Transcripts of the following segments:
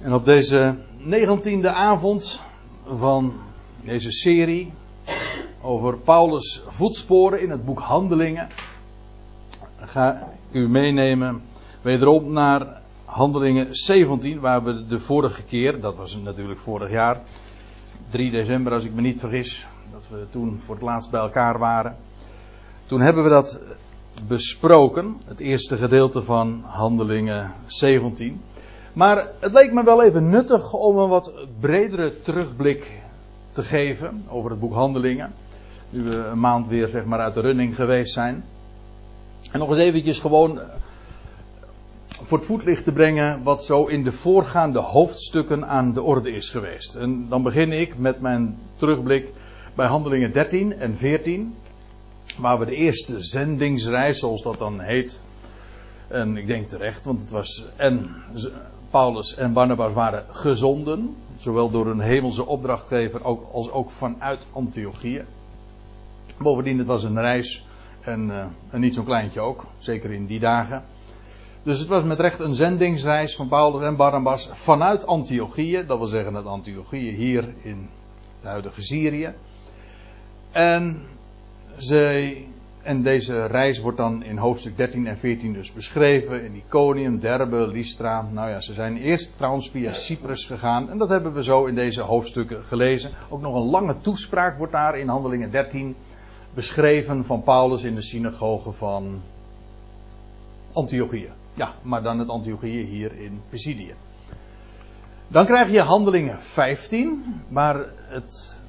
En op deze negentiende avond van deze serie over Paulus' voetsporen in het boek Handelingen ga ik u meenemen wederom naar Handelingen 17, waar we de vorige keer, dat was natuurlijk vorig jaar, 3 december als ik me niet vergis, dat we toen voor het laatst bij elkaar waren. Toen hebben we dat besproken, het eerste gedeelte van Handelingen 17. Maar het leek me wel even nuttig om een wat bredere terugblik te geven over het boek Handelingen. Nu we een maand weer zeg maar uit de running geweest zijn. En nog eens eventjes gewoon voor het voetlicht te brengen wat zo in de voorgaande hoofdstukken aan de orde is geweest. En dan begin ik met mijn terugblik bij Handelingen 13 en 14. Waar we de eerste zendingsreis, zoals dat dan heet. En ik denk terecht, want het was en Paulus en Barnabas waren gezonden, zowel door een hemelse opdrachtgever als ook vanuit Antiochië. Bovendien, het was een reis en, uh, en niet zo'n kleintje ook, zeker in die dagen. Dus het was met recht een zendingsreis van Paulus en Barnabas vanuit Antiochië, dat wil zeggen het Antiochië hier in de huidige Syrië. En, zij, en deze reis wordt dan in hoofdstuk 13 en 14 dus beschreven. In Iconium, Derbe, Lystra. Nou ja, ze zijn eerst trouwens via Cyprus gegaan. En dat hebben we zo in deze hoofdstukken gelezen. Ook nog een lange toespraak wordt daar in Handelingen 13 beschreven van Paulus in de synagoge van Antiochië. Ja, maar dan het Antiochië hier in Pisidië. Dan krijg je Handelingen 15, waar het,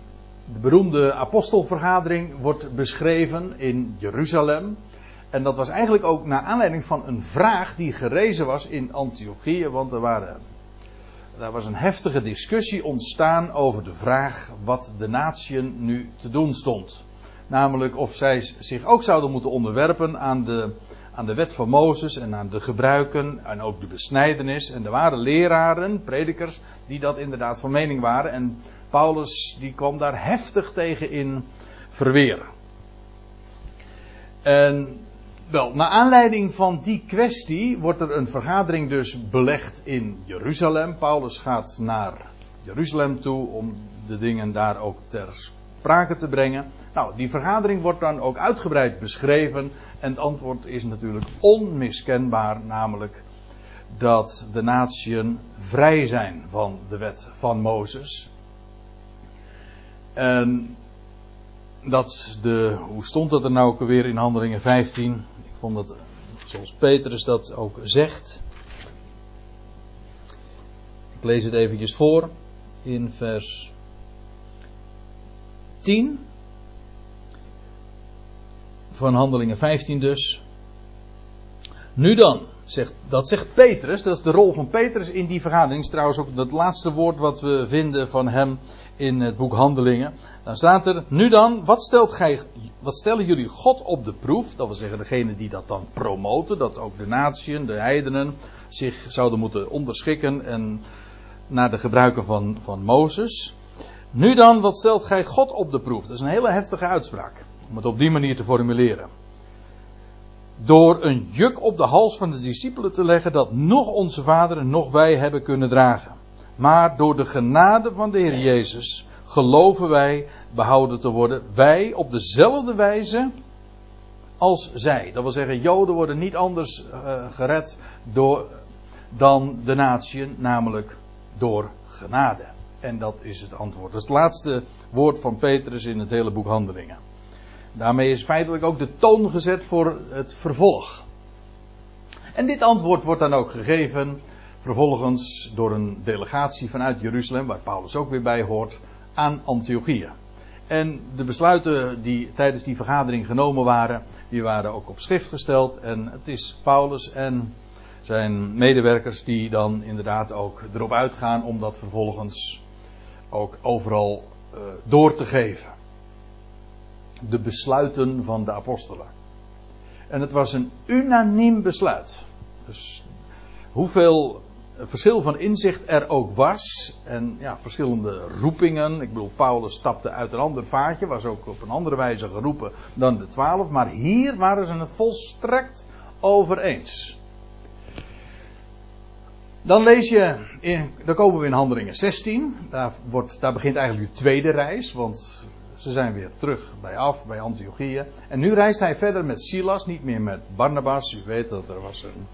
de beroemde apostelvergadering wordt beschreven in Jeruzalem. En dat was eigenlijk ook naar aanleiding van een vraag die gerezen was in Antiochië, want er waren daar was een heftige discussie ontstaan over de vraag wat de natieën nu te doen stond. Namelijk of zij zich ook zouden moeten onderwerpen aan de, aan de wet van Mozes en aan de gebruiken en ook de besnijdenis. En er waren leraren, predikers, die dat inderdaad van mening waren. En Paulus die kwam daar heftig tegen in verweren. En wel, naar aanleiding van die kwestie wordt er een vergadering dus belegd in Jeruzalem. Paulus gaat naar Jeruzalem toe om de dingen daar ook ter sprake te brengen. Nou, die vergadering wordt dan ook uitgebreid beschreven. En het antwoord is natuurlijk onmiskenbaar, namelijk dat de natieën vrij zijn van de wet van Mozes. En dat de, hoe stond dat er nou ook weer in Handelingen 15? Ik vond dat, zoals Petrus dat ook zegt. Ik lees het eventjes voor in vers 10 van Handelingen 15 dus. Nu dan, zegt, dat zegt Petrus, dat is de rol van Petrus in die vergadering. is trouwens ook het laatste woord wat we vinden van hem in het boek Handelingen. Dan staat er, nu dan, wat, stelt gij, wat stellen jullie God op de proef? Dat wil zeggen, degene die dat dan promoten, dat ook de natieën, de heidenen, zich zouden moeten onderschikken en naar de gebruiken van, van Mozes. Nu dan, wat stelt gij God op de proef? Dat is een hele heftige uitspraak, om het op die manier te formuleren. Door een juk op de hals van de discipelen te leggen dat nog onze vaderen, nog wij hebben kunnen dragen. Maar door de genade van de Heer Jezus geloven wij behouden te worden. Wij op dezelfde wijze als zij. Dat wil zeggen, Joden worden niet anders uh, gered door, dan de natieën, namelijk door genade. En dat is het antwoord. Dat is het laatste woord van Petrus in het hele boek Handelingen. Daarmee is feitelijk ook de toon gezet voor het vervolg. En dit antwoord wordt dan ook gegeven vervolgens door een delegatie vanuit Jeruzalem, waar Paulus ook weer bij hoort, aan Antiochië. En de besluiten die tijdens die vergadering genomen waren, die waren ook op schrift gesteld. En het is Paulus en zijn medewerkers die dan inderdaad ook erop uitgaan om dat vervolgens ook overal uh, door te geven. De besluiten van de apostelen. En het was een unaniem besluit. Dus hoeveel verschil van inzicht er ook was. En ja, verschillende roepingen. Ik bedoel, Paulus stapte uit een ander vaatje. Was ook op een andere wijze geroepen dan de twaalf. Maar hier waren ze het volstrekt over eens. Dan lees je, in, dan komen we in Handelingen 16. Daar, wordt, daar begint eigenlijk de tweede reis, want ze zijn weer terug bij af, bij Antiochieën. En nu reist hij verder met Silas, niet meer met Barnabas. U weet dat er was een,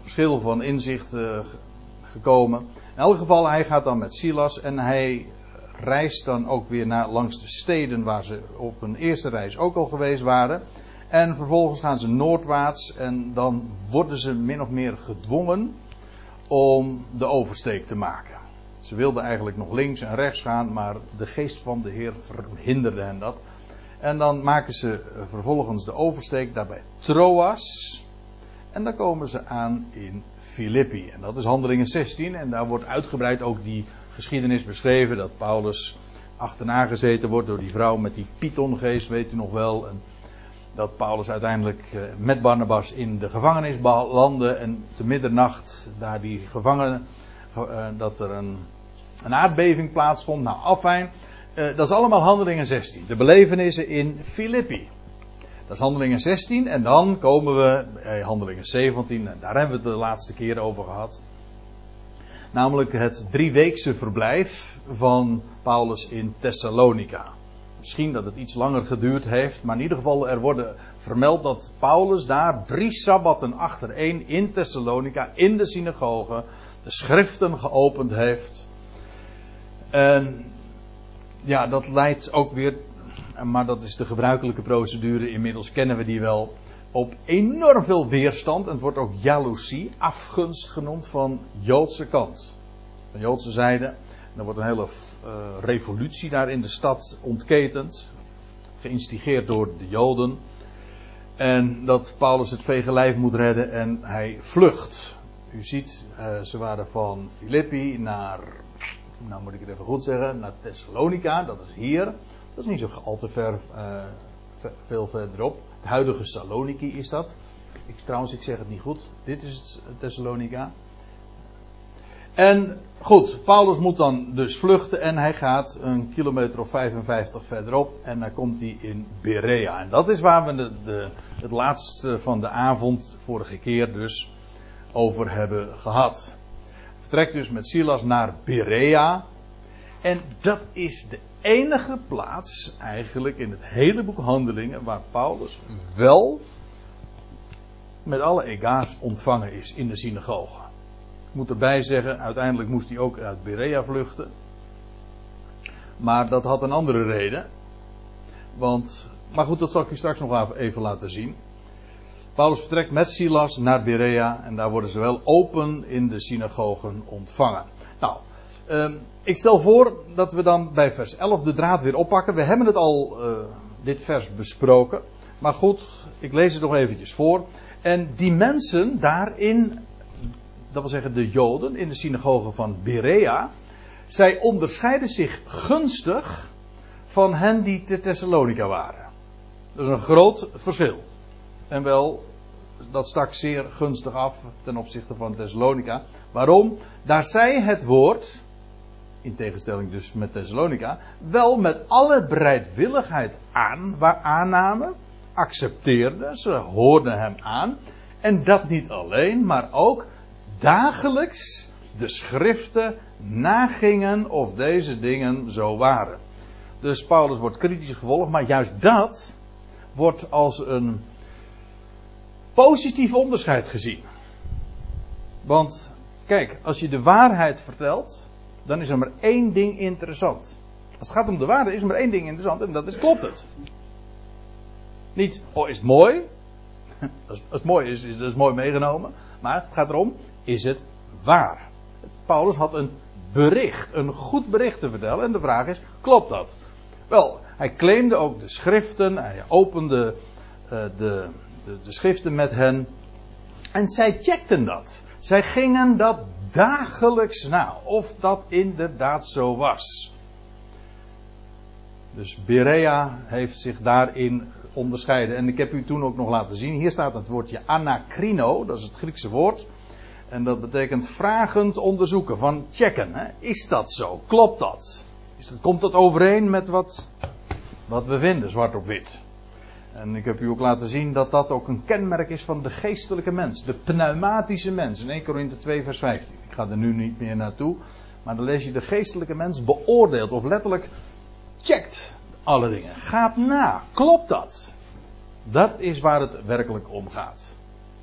verschil van inzicht uh, gekomen. In elk geval, hij gaat dan met Silas en hij reist dan ook weer naar, langs de steden waar ze op een eerste reis ook al geweest waren. En vervolgens gaan ze noordwaarts en dan worden ze min of meer gedwongen om de oversteek te maken. Ze wilden eigenlijk nog links en rechts gaan, maar de geest van de Heer verhinderde hen dat. En dan maken ze vervolgens de oversteek daarbij Troas. En dan komen ze aan in Filippi. En dat is handelingen 16. En daar wordt uitgebreid ook die geschiedenis beschreven. Dat Paulus achterna gezeten wordt door die vrouw met die pythongeest, weet u nog wel. En dat Paulus uiteindelijk eh, met Barnabas in de gevangenis landde. En te middernacht daar die gevangenen, eh, dat er een, een aardbeving plaatsvond. Nou, afijn. Eh, dat is allemaal handelingen 16. De belevenissen in Filippi. Dat is handelingen 16 en dan komen we bij handelingen 17 en daar hebben we het de laatste keer over gehad. Namelijk het drieweekse verblijf van Paulus in Thessalonica. Misschien dat het iets langer geduurd heeft, maar in ieder geval er worden vermeld dat Paulus daar drie sabbatten achtereen in Thessalonica, in de synagoge, de schriften geopend heeft. En ja, dat leidt ook weer maar dat is de gebruikelijke procedure, inmiddels kennen we die wel, op enorm veel weerstand. En het wordt ook jaloezie, afgunst genoemd van Joodse kant. Van Joodse zijde. Er wordt een hele uh, revolutie daar in de stad ontketend. Geïnstigeerd door de Joden. En dat Paulus het vege lijf moet redden en hij vlucht. U ziet, uh, ze waren van Filippi naar, nou moet ik het even goed zeggen, naar Thessalonica, dat is hier. Dat is niet zo al te ver, uh, veel verderop. Het huidige Saloniki is dat. Ik, trouwens, ik zeg het niet goed. Dit is het Thessalonica. En goed, Paulus moet dan dus vluchten en hij gaat een kilometer of 55 verderop en dan komt hij in Berea. En dat is waar we de, het laatste van de avond, vorige keer dus, over hebben gehad. Vertrekt dus met Silas naar Berea. En dat is de enige plaats eigenlijk in het hele boek Handelingen waar Paulus wel met alle ega's ontvangen is in de synagoge. Ik moet erbij zeggen, uiteindelijk moest hij ook uit Berea vluchten. Maar dat had een andere reden. Want, maar goed, dat zal ik je straks nog even laten zien. Paulus vertrekt met Silas naar Berea en daar worden ze wel open in de synagogen ontvangen. Nou, Ehm, ik stel voor dat we dan bij vers 11 de draad weer oppakken. We hebben het al, uh, dit vers besproken. Maar goed, ik lees het nog eventjes voor. En die mensen daarin, dat wil zeggen de Joden in de synagoge van Berea, zij onderscheiden zich gunstig van hen die te Thessalonica waren. Dat is een groot verschil. En wel, dat stak zeer gunstig af ten opzichte van Thessalonica. Waarom? Daar zij het woord, in tegenstelling dus met Thessalonica, wel met alle bereidwilligheid aan, waar aannamen, accepteerden, ze hoorden hem aan. En dat niet alleen, maar ook dagelijks de schriften nagingen of deze dingen zo waren. Dus Paulus wordt kritisch gevolgd, maar juist dat wordt als een positief onderscheid gezien. Want kijk, als je de waarheid vertelt, dan is er maar één ding interessant. Als het gaat om de waarde is er maar één ding interessant en dat is klopt het. Niet, oh is het mooi? Als, het mooi is, is het mooi meegenomen. Maar het gaat erom, is het waar? Paulus had een bericht, een goed bericht te vertellen en de vraag is, klopt dat? Wel, hij claimde ook de schriften, hij opende uh, de, de, de schriften met hen en zij checkten dat. Zij gingen dat dagelijks na of dat inderdaad zo was. Dus Berea heeft zich daarin onderscheiden. En ik heb u toen ook nog laten zien. Hier staat het woordje anakrino, dat is het Griekse woord. En dat betekent vragend onderzoeken, van checken. Hè? Is dat zo? Klopt dat? Is dat? Komt dat overeen met wat, wat we vinden, zwart op wit? En ik heb u ook laten zien dat dat ook een kenmerk is van de geestelijke mens. De pneumatische mens. In 1 Korinthe 2 vers 15. Ik ga er nu niet meer naartoe. Maar dan lees je de geestelijke mens beoordeelt. Of letterlijk checkt alle dingen. Gaat na. Klopt dat? Dat is waar het werkelijk om gaat.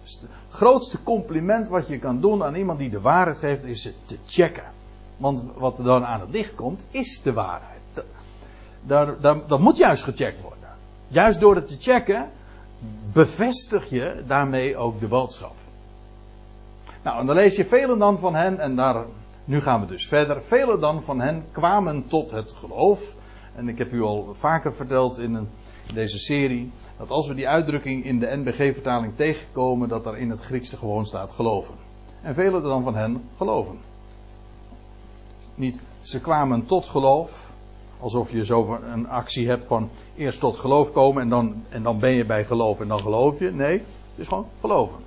Dus het grootste compliment wat je kan doen aan iemand die de waarheid geeft, is het te checken. Want wat er dan aan het licht komt, is de waarheid. Dat moet juist gecheckt worden. Juist door het te checken, bevestig je daarmee ook de boodschap. Nou, en dan lees je velen dan van hen, en daar, nu gaan we dus verder. Velen dan van hen kwamen tot het geloof. En ik heb u al vaker verteld in, een, deze serie, dat als we die uitdrukking in de NBG-vertaling tegenkomen, dat er in het Grieks gewoon staat geloven. En velen dan van hen geloven. Niet, ze kwamen tot geloof, Alsof je zo een actie hebt van eerst tot geloof komen en dan, en dan ben je bij geloof en dan geloof je. Nee, het is gewoon geloven.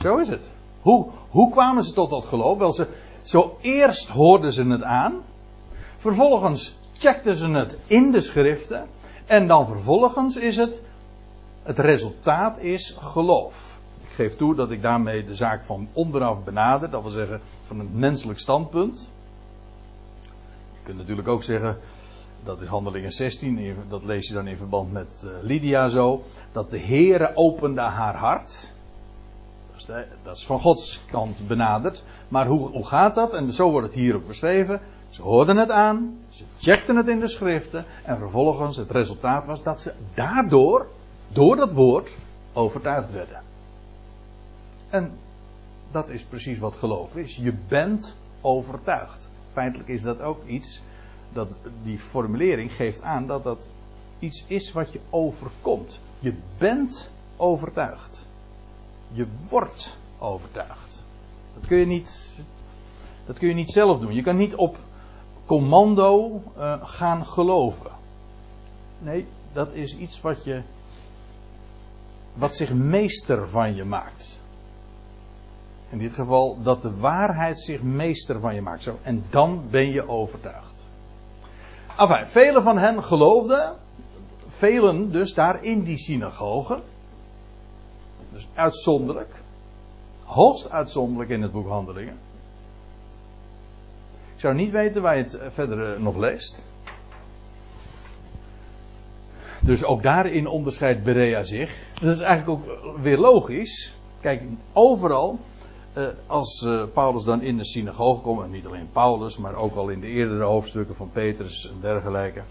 Zo is het. Hoe, hoe kwamen ze tot dat geloof? Wel, ze, zo eerst hoorden ze het aan. Vervolgens checkten ze het in de schriften. En dan vervolgens is het, het resultaat is geloof. Ik geef toe dat ik daarmee de zaak van onderaf benader. Dat wil zeggen van een menselijk standpunt kunt natuurlijk ook zeggen, dat is handelingen 16, dat lees je dan in verband met uh, Lydia zo, dat de Heere opende haar hart. Dat is, dat is, van Gods kant benaderd. Maar hoe, hoe gaat dat? En zo wordt het hier ook beschreven. Ze hoorden het aan, ze checkten het in de schriften en vervolgens het resultaat was dat ze daardoor, door dat woord, overtuigd werden. En dat is precies wat geloof is. Je bent overtuigd feitelijk is dat ook iets, dat die formulering geeft aan dat dat iets is wat je overkomt. Je bent overtuigd. Je wordt overtuigd. Dat kun je niet, dat kun je niet zelf doen. Je kan niet op commando uh, gaan geloven. Nee, dat is iets wat je, wat zich meester van je maakt. In dit geval dat de waarheid zich meester van je maakt. Zo, en dan ben je overtuigd. Enfin, velen van hen geloofden. Velen dus daar in die synagoge. Dus uitzonderlijk. Hoogst uitzonderlijk in het boek Handelingen. Ik zou niet weten waar je het verder eh, nog leest. Dus ook daarin onderscheidt Berea zich. Dat is eigenlijk ook weer logisch. Kijk, overal uh, als uh, Paulus dan in de synagoge komt, en niet alleen Paulus, maar ook al in de eerdere hoofdstukken van Petrus en dergelijke.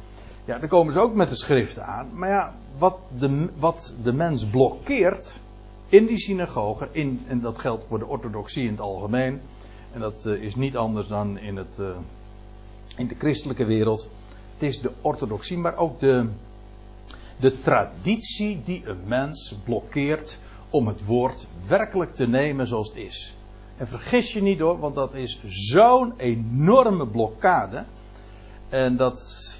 Ja, dan komen ze ook met de schriften aan. Maar ja, wat de, wat de mens blokkeert in die synagoge, in, en dat geldt voor de orthodoxie in het algemeen, en dat uh, is niet anders dan in, het, in de christelijke wereld. Het is de orthodoxie, maar ook de, de traditie die een mens blokkeert om het woord werkelijk te nemen zoals het is. En vergis je niet hoor, want dat is zo'n enorme blokkade. En dat,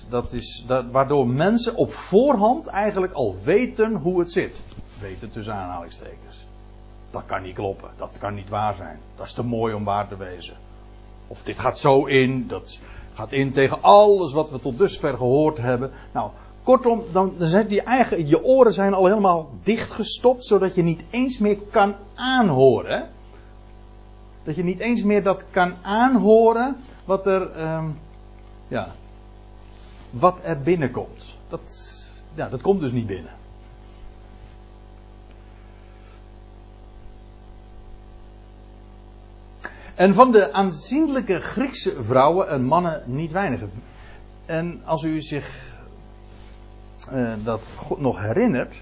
dat is dat, waardoor mensen op voorhand eigenlijk al weten hoe het zit. Weten tussen aanhalingstekens. Dat kan niet kloppen, dat kan niet waar zijn. Dat is te mooi om waar te wezen. Of dit gaat zo in, dat gaat in tegen alles wat we tot dusver gehoord hebben. Nou, Kortom, dan, dan zijn die eigen, je oren zijn al helemaal dichtgestopt, zodat je niet eens meer kan aanhoren. Dat je niet eens meer dat kan aanhoren wat er, um, ja, wat er binnenkomt. Dat, ja, dat komt dus niet binnen. En van de aanzienlijke Griekse vrouwen en mannen niet weinig. En als u zich uh, dat nog herinnert,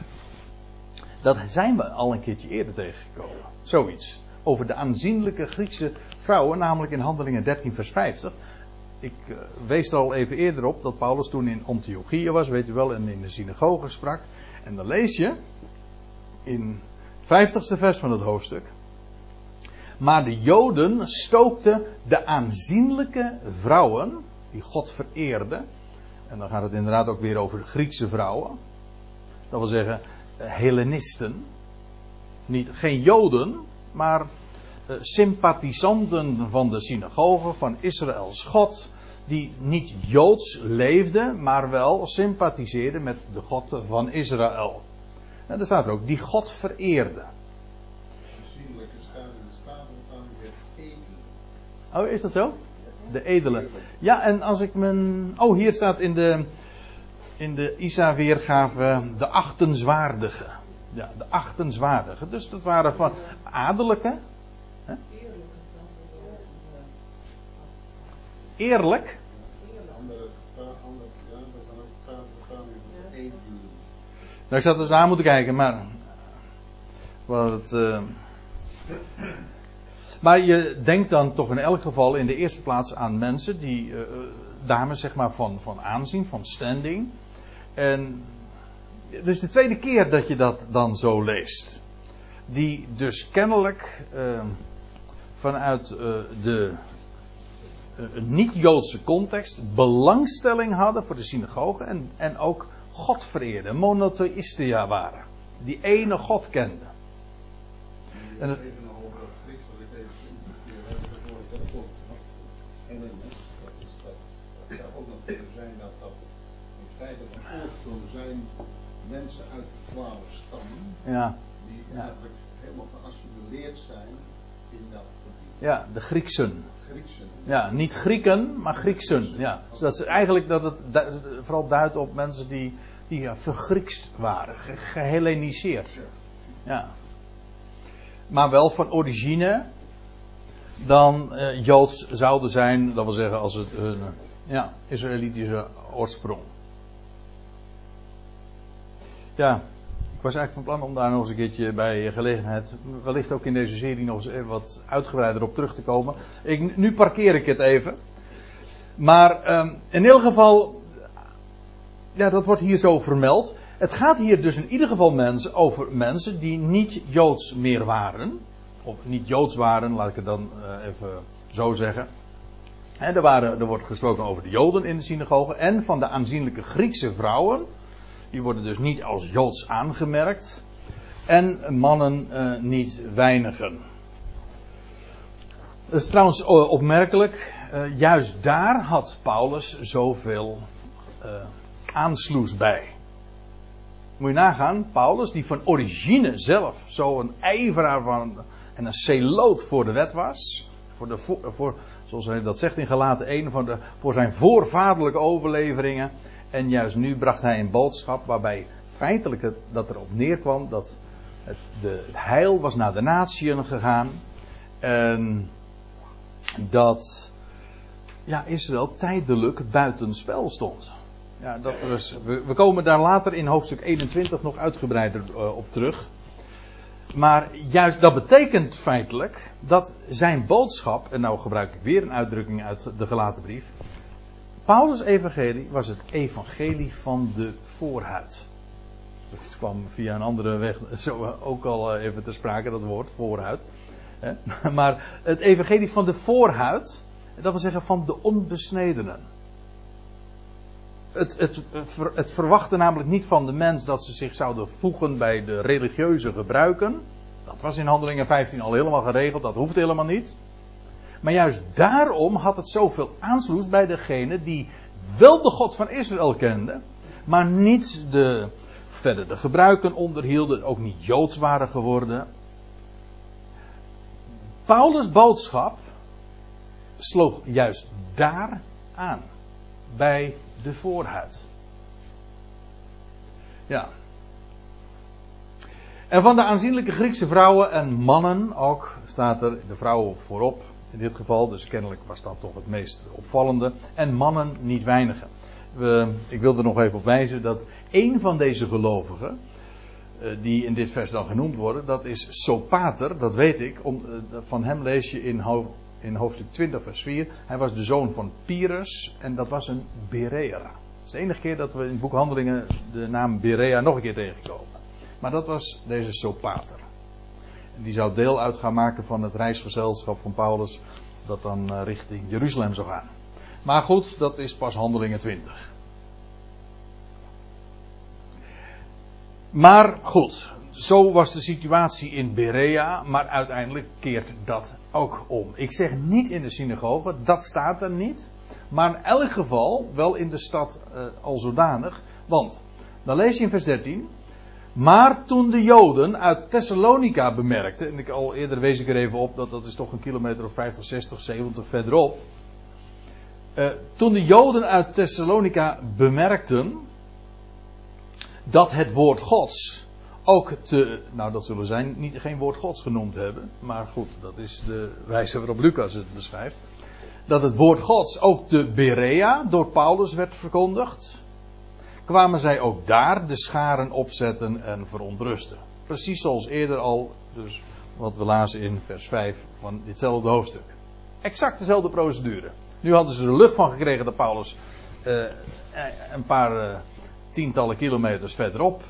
dat zijn we al een keertje eerder tegengekomen. Zoiets. Over de aanzienlijke Griekse vrouwen, namelijk in Handelingen 13, vers 50. Ik uh, wees er al even eerder op dat Paulus toen in Antiochië was, weet u wel, en in de synagoge sprak. En dan lees je in het vijftigste vers van het hoofdstuk. Maar de Joden stookten de aanzienlijke vrouwen, die God vereerden, en dan gaat het inderdaad ook weer over Griekse vrouwen. Dat wil zeggen, uh, Hellenisten. Niet, geen Joden, maar uh, sympathisanten van de synagoge, van Israëls God. die niet joods leefde, maar wel sympathiseerde met de God van Israël. En daar staat er ook, die God vereerde. Oh, is dat zo? De edele. Ja, en als ik mijn. Oh, hier staat in de. In de Isa-weergave. De achtenswaardige. Ja, de achtenswaardige. Dus dat waren van adellijke. Hè? Eerlijk. Nou, ik zat dus naar moeten kijken, maar. Wat. Uh, maar je denkt dan toch in elk geval in de eerste plaats aan mensen, die uh, dames zeg maar van, van aanzien, van standing. En het is de tweede keer dat je dat dan zo leest. Die dus kennelijk uh, vanuit de niet-Joodse context belangstelling hadden voor de synagoge en, en ook God vereerden, monotheïstia waren. Die ene God kenden. En zijn mensen uit de twaalf stammen. Ja. Die eigenlijk helemaal geassimileerd zijn in dat gebied. Ja, de Grieksen. Grieksen. Ja, niet Grieken, maar Grieksen. Ja. Dus dat is eigenlijk dat het vooral duidt op mensen die, die ja, vergriekst waren, ge gehelleniseerd. Ja. Maar wel van origine dan uh, Joods zouden zijn, dat wil zeggen als het hun ja, Israëlitische oorsprong. Ja, ik was eigenlijk van plan om daar nog eens een keertje bij gelegenheid, wellicht ook in deze serie nog eens wat uitgebreider op terug te komen. Ik, nu parkeer ik het even. Maar um, in ieder geval, ja, dat wordt hier zo vermeld. Het gaat hier dus in ieder geval mensen, over mensen die niet Joods meer waren. Of niet Joods waren, laat ik het dan uh, even zo zeggen. En er, waren, er wordt gesproken over de Joden in de synagoge en van de aanzienlijke Griekse vrouwen. Die worden dus niet als Joods aangemerkt. En mannen uh, niet weinigen. Dat is trouwens uh, opmerkelijk. Uh, juist daar had Paulus zoveel aansloes bij. Moet je nagaan, Paulus, die van origine zelf zo'n ijveraar van en een celoot voor de wet was. Voor, de, voor, zoals hij dat zegt in Galaten 1, voor, de, voor zijn voorvaderlijke overleveringen. En juist nu bracht hij een boodschap waarbij feitelijk het, dat erop neerkwam dat het, de, het heil was naar de natieën gegaan. En dat ja, Israël tijdelijk buitenspel stond. Ja, dat was, we, we, komen daar later in hoofdstuk 21 nog uitgebreider uh, op terug. Maar juist dat betekent feitelijk dat zijn boodschap, en nou gebruik ik weer een uitdrukking uit de gelaten brief, Paulus' evangelie was het evangelie van de voorhuid. Dat kwam via een andere weg zo ook al eh, even ter sprake, dat woord, voorhuid. Maar het evangelie van de voorhuid, dat wil zeggen van de onbesnedenen. Het, het, het verwachtte namelijk niet van de mens dat ze zich zouden voegen bij de religieuze gebruiken. Dat was in Handelingen 15 al helemaal geregeld, dat hoeft helemaal niet. Maar juist daarom had het zoveel aansluis bij degene die wel de God van Israël kenden, maar niet de, verder de gebruiken onderhielden, ook niet joods waren geworden. Paulus' boodschap sloeg juist daar aan, bij de voorhuid. Ja. En van de aanzienlijke Griekse vrouwen en mannen ook staat er de vrouwen voorop in dit geval, dus kennelijk was dat toch het meest opvallende. En mannen niet weinigen. We, ik wil er nog even op wijzen dat één van deze gelovigen, uh, die in dit vers dan genoemd worden, dat is Sopater, dat weet ik. Om, uh, van hem lees je in, in hoofdstuk 20, vers 4. Hij was de zoon van Pyrrhus en dat was een Berea. Het is de enige keer dat we in boekhandelingen de naam Berea nog een keer tegenkomen. Maar dat was deze Sopater die zou deel uit gaan maken van het reisgezelschap van Paulus, dat dan uh, richting Jeruzalem zou gaan. Maar goed, dat is pas handelingen 20. Maar goed, zo was de situatie in Berea, maar uiteindelijk keert dat ook om. Ik zeg niet in de synagoge, dat staat er niet. Maar in elk geval wel in de stad uh, al zodanig. Want, dan lees je in vers 13. Maar toen de Joden uit Thessalonica bemerkten, en ik al eerder wees ik er even op dat dat is toch een kilometer of 50, 60, 70 verderop. Uh, toen de Joden uit Thessalonica bemerkten dat het woord Gods ook te, nou dat zullen zijn, niet, geen woord Gods genoemd hebben, maar goed, dat is de wijze waarop Lucas het beschrijft. Dat het woord Gods ook te Berea door Paulus werd verkondigd kwamen zij ook daar de scharen opzetten en verontrusten. Precies zoals eerder al, dus wat we lazen in vers 5 van ditzelfde hoofdstuk. Exact dezelfde procedure. Nu hadden ze er lucht van gekregen dat Paulus uh, een paar uh, tientallen kilometers verderop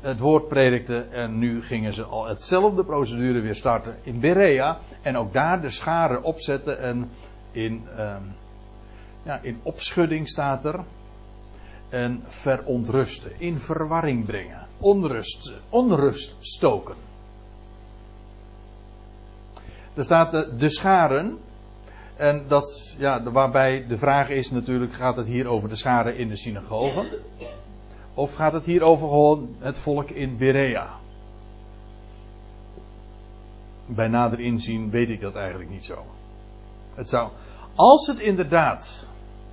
het woord predikte. En nu gingen ze al hetzelfde procedure weer starten in Berea. En ook daar de scharen opzetten en in, uh, ja, in opschudding staat er en verontrusten, in verwarring brengen, onrust, onrust stoken. Er staat de, scharen, en dat, ja, waarbij de vraag is natuurlijk, gaat het hier over de scharen in de synagogen? Of gaat het hier over gewoon het volk in Berea? Bij nader inzien weet ik dat eigenlijk niet zo. Het zou, als het inderdaad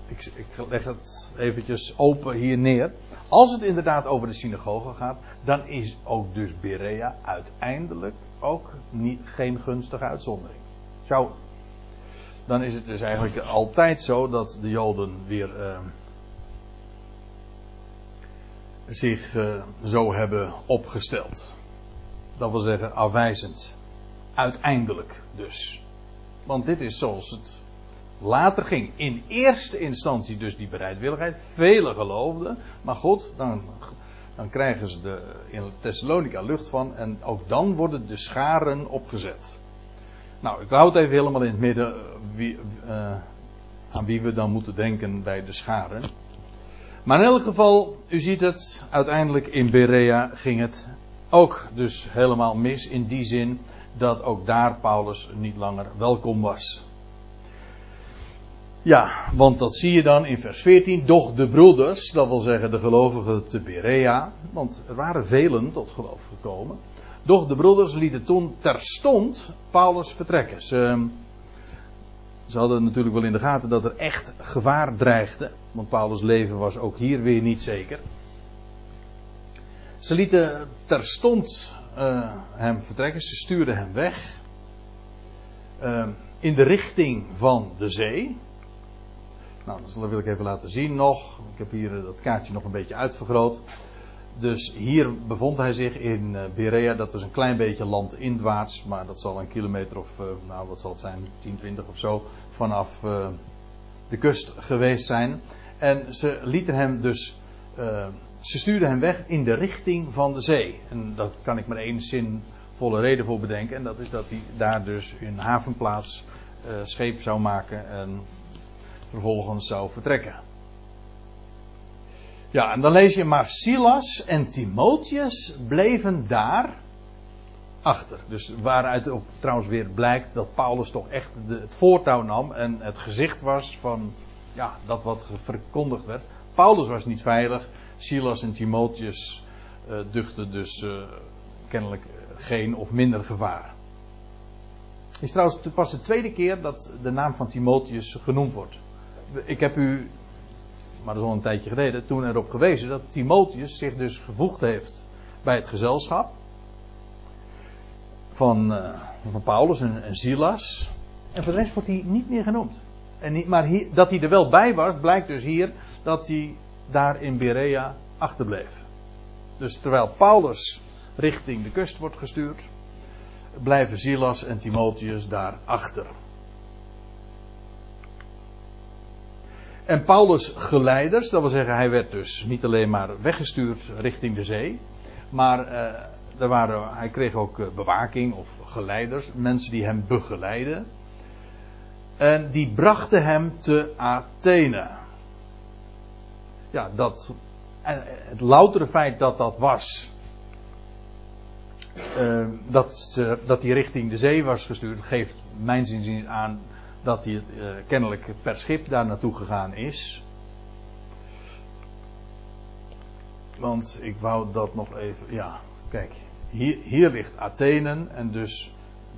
ik, ik leg het eventjes open hier neer. Als het inderdaad over de synagoge gaat, dan is ook dus Berea uiteindelijk ook niet, geen gunstige uitzondering. Zou, dan is het dus eigenlijk altijd zo dat de Joden weer uh, zich uh, zo hebben opgesteld. Dat wil zeggen afwijzend. Uiteindelijk dus. Want dit is zoals het later ging. In eerste instantie dus die bereidwilligheid. Velen geloofden. Maar goed, dan, dan krijgen ze de, in Thessalonica lucht van. En ook dan worden de scharen opgezet. Nou, ik hou het even helemaal in het midden. Eh, wie, uh, aan wie we dan moeten denken bij de scharen. Maar in elk geval, u ziet het, uiteindelijk in Berea ging het ook dus helemaal mis. In die zin dat ook daar Paulus niet langer welkom was. Ja, want dat zie je dan in vers 14. Doch de broeders, dat wil zeggen de gelovigen te Berea, want er waren velen tot geloof gekomen. Doch de broeders lieten toen terstond Paulus vertrekken. Ze, ze hadden natuurlijk wel in de gaten dat er echt gevaar dreigde, want Paulus' leven was ook hier weer niet zeker. Ze lieten terstond uh, hem vertrekken, ze stuurden hem weg. Uh, in de richting van de zee. Nou, dat wil ik even laten zien nog. Ik heb hier eh, dat kaartje nog een beetje uitvergroot. Dus hier bevond hij zich in eh, Berea. Dat was een klein beetje landinwaarts. Maar dat zal een kilometer of, eh, nou wat zal het zijn, 10, 20 of zo. Vanaf de kust geweest zijn. En ze lieten hem dus. ze stuurden hem weg in de richting van de zee. En dat kan ik maar één zinvolle reden voor bedenken. En dat is dat hij daar dus in havenplaats scheep zou maken. En vervolgens zou vertrekken. Ja, en dan lees je maar Silas en Timotheus bleven daar achter. Dus waaruit ook trouwens weer blijkt dat Paulus toch echt de, het voortouw nam en het gezicht was van ja, dat wat verkondigd werd. Paulus was niet veilig, Silas en Timotheus uh, duchten dus uh, kennelijk geen of minder gevaar. Het is trouwens pas de tweede keer dat de naam van Timotheus genoemd wordt ik heb u, maar dat is al een tijdje geleden, toen erop gewezen dat Timotheus zich dus gevoegd heeft bij het gezelschap van, uh, van Paulus en, en Silas. En voor de rest wordt hij niet meer genoemd. En niet, maar hier, dat hij er wel bij was, blijkt dus hier dat hij daar in Berea achterbleef. Dus terwijl Paulus richting de kust wordt gestuurd, blijven Silas en Timotheus daar achter. En Paulus' geleiders, dat wil zeggen, hij werd dus niet alleen maar weggestuurd richting de zee, maar uh, er waren, hij kreeg ook uh, bewaking of geleiders, mensen die hem begeleiden. En die brachten hem te Athene. Ja, dat, en het loutere feit dat dat was, uh, dat, dat hij richting de zee was gestuurd, geeft mijn zin aan dat hij uh, kennelijk per schip daar naartoe gegaan is. Want ik wou dat nog even. Ja, kijk. Hier, hier ligt Athene. En dus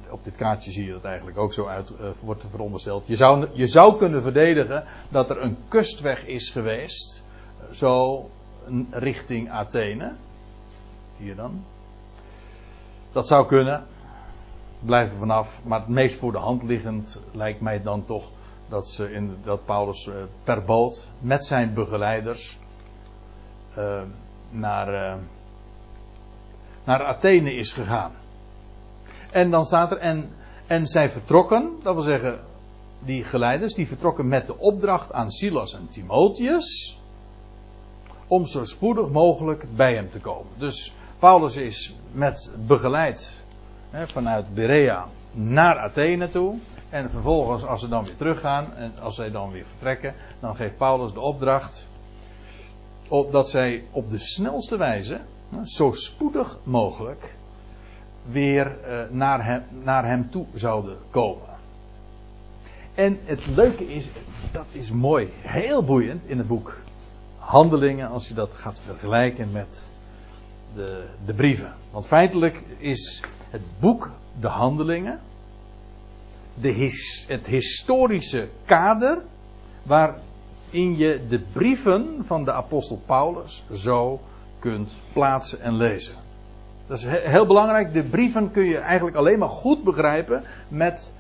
op dit kaartje zie je dat eigenlijk ook zo uit uh, wordt verondersteld. Je zou, je zou kunnen verdedigen dat er een kustweg is geweest. Zo richting Athene. Hier dan. Dat zou kunnen. Blijven vanaf. Maar het meest voor de hand liggend lijkt mij dan toch dat, ze in, dat Paulus uh, per boot met zijn begeleiders uh, naar, uh, naar Athene is gegaan. En dan staat er, en, en zij vertrokken, dat wil zeggen, die geleiders, die vertrokken met de opdracht aan Silas en Timotheus, om zo spoedig mogelijk bij hem te komen. Dus Paulus is met begeleid vanuit Berea naar Athene toe. En vervolgens, als ze dan weer teruggaan en als zij dan weer vertrekken, dan geeft Paulus de opdracht op dat zij op de snelste wijze, zo spoedig mogelijk, weer eh, naar, hem, naar hem toe zouden komen. En het leuke is, dat is mooi, heel boeiend in het boek Handelingen, als je dat gaat vergelijken met de, de brieven. Want feitelijk is het boek De Handelingen de het historische kader waarin je de brieven van de apostel Paulus zo kunt plaatsen en lezen. Dat is heel belangrijk. De brieven kun je eigenlijk alleen maar goed begrijpen met,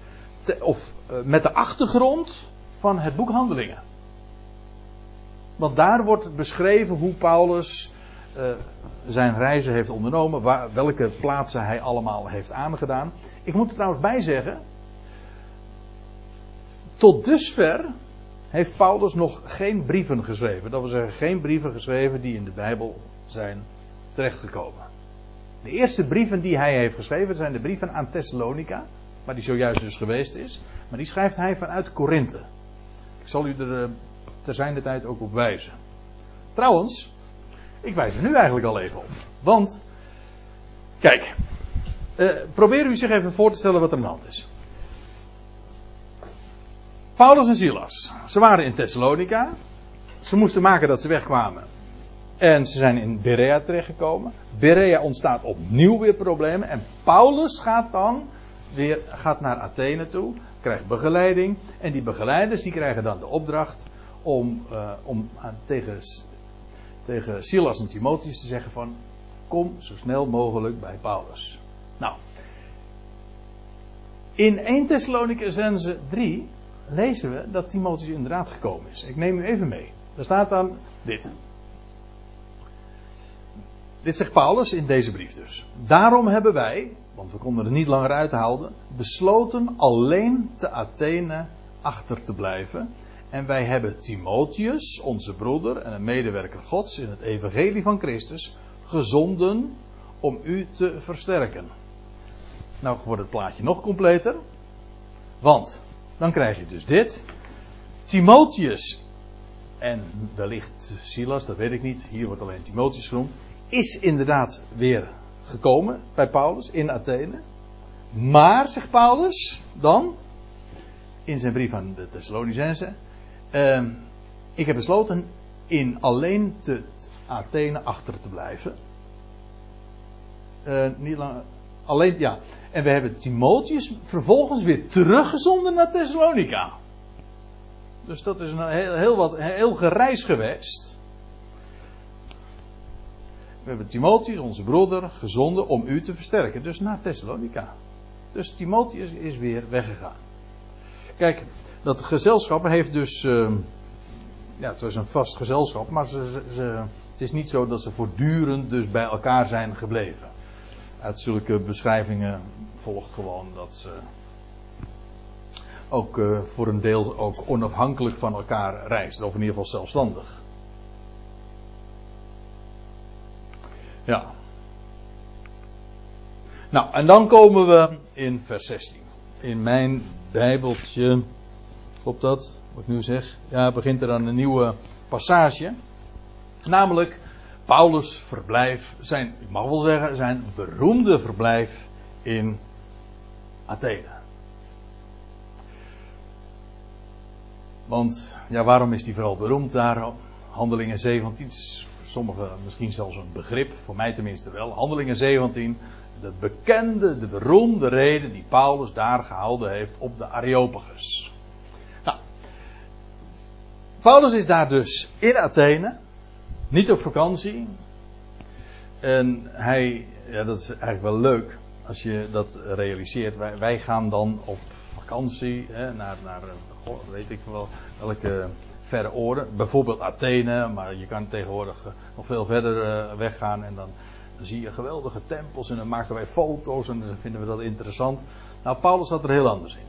of, uh, met de achtergrond van het boek Handelingen. Want daar wordt beschreven hoe Paulus uh, zijn reizen heeft ondernomen, waar, welke plaatsen hij allemaal heeft aangedaan. Ik moet er trouwens bij zeggen, tot dusver heeft Paulus nog geen brieven geschreven. Dat wil zeggen, geen brieven geschreven die in de Bijbel zijn terechtgekomen. De eerste brieven die hij heeft geschreven zijn de brieven aan Thessalonica, waar die zojuist dus geweest is. Maar die schrijft hij vanuit Korinthe. Ik zal u er uh, ter zijnde tijd ook op wijzen. Trouwens, ik wijs er nu eigenlijk al even op. Want, kijk, uh, probeer u zich even voor te stellen wat er aan de hand is. Paulus en Silas, ze waren in Thessalonica. Ze moesten maken dat ze wegkwamen. En ze zijn in Berea terechtgekomen. Berea ontstaat opnieuw weer problemen. En Paulus gaat dan weer gaat naar Athene toe. Krijgt begeleiding. En die begeleiders die krijgen dan de opdracht om, uh, om tegen, tegen Silas en Timotheus te zeggen van kom zo snel mogelijk bij Paulus. Nou, in 1 Thessalonicense 3 lezen we dat Timotheus inderdaad gekomen is. Ik neem u even mee. Daar staat dan dit. Dit zegt Paulus in deze brief dus. Daarom hebben wij, want we konden er niet langer uithouden, besloten alleen te Athene achter te blijven. En wij hebben Timotheus, onze broeder en een medewerker Gods in het evangelie van Christus, gezonden om u te versterken. Nou wordt het plaatje nog completer. Want dan krijg je dus dit. Timotheus en wellicht Silas, dat weet ik niet. Hier wordt alleen Timotheus genoemd. Is inderdaad weer gekomen bij Paulus in Athene. Maar, zegt Paulus dan, in zijn brief aan de Thessalonicense. Uh, ik heb besloten in alleen te Athene achter te blijven. Uh, niet lang, alleen, ja. En we hebben Timotheus vervolgens weer teruggezonden naar Thessalonica. Dus dat is een heel, heel, wat, heel gereis geweest. We hebben Timotheus, onze broeder, gezonden om u te versterken. Dus naar Thessalonica. Dus Timotheus is weer weggegaan. Kijk, dat gezelschap heeft dus. Uh, ja, het was een vast gezelschap, maar ze, ze, het is niet zo dat ze voortdurend dus bij elkaar zijn gebleven uit zulke beschrijvingen volgt gewoon dat ze ook uh, voor een deel ook onafhankelijk van elkaar reizen, of in ieder geval zelfstandig. Ja. Nou, en dan komen we in vers 16. In mijn Bijbeltje, klopt dat? Wat ik nu zeg? Ja, begint er dan een nieuwe passage. Namelijk Paulus' verblijf, zijn, ik mag wel zeggen, zijn beroemde verblijf in Athene. Want ja, waarom is die vooral beroemd daar? Handelingen 17 is voor sommigen misschien zelfs een begrip, voor mij tenminste wel. Handelingen 17, de bekende, de beroemde reden die Paulus daar gehouden heeft op de Areopagus. Paulus is daar dus in Athene, niet op vakantie. En hij, ja, dat is eigenlijk wel leuk als je dat realiseert. Wij, gaan dan op vakantie hè, naar, naar weet ik wel welke verre oorden. Bijvoorbeeld Athene, maar je kan tegenwoordig nog veel verder uh, weggaan en dan, zie je geweldige tempels en dan maken wij foto's en dan vinden we dat interessant. Nou, Paulus had er heel anders in.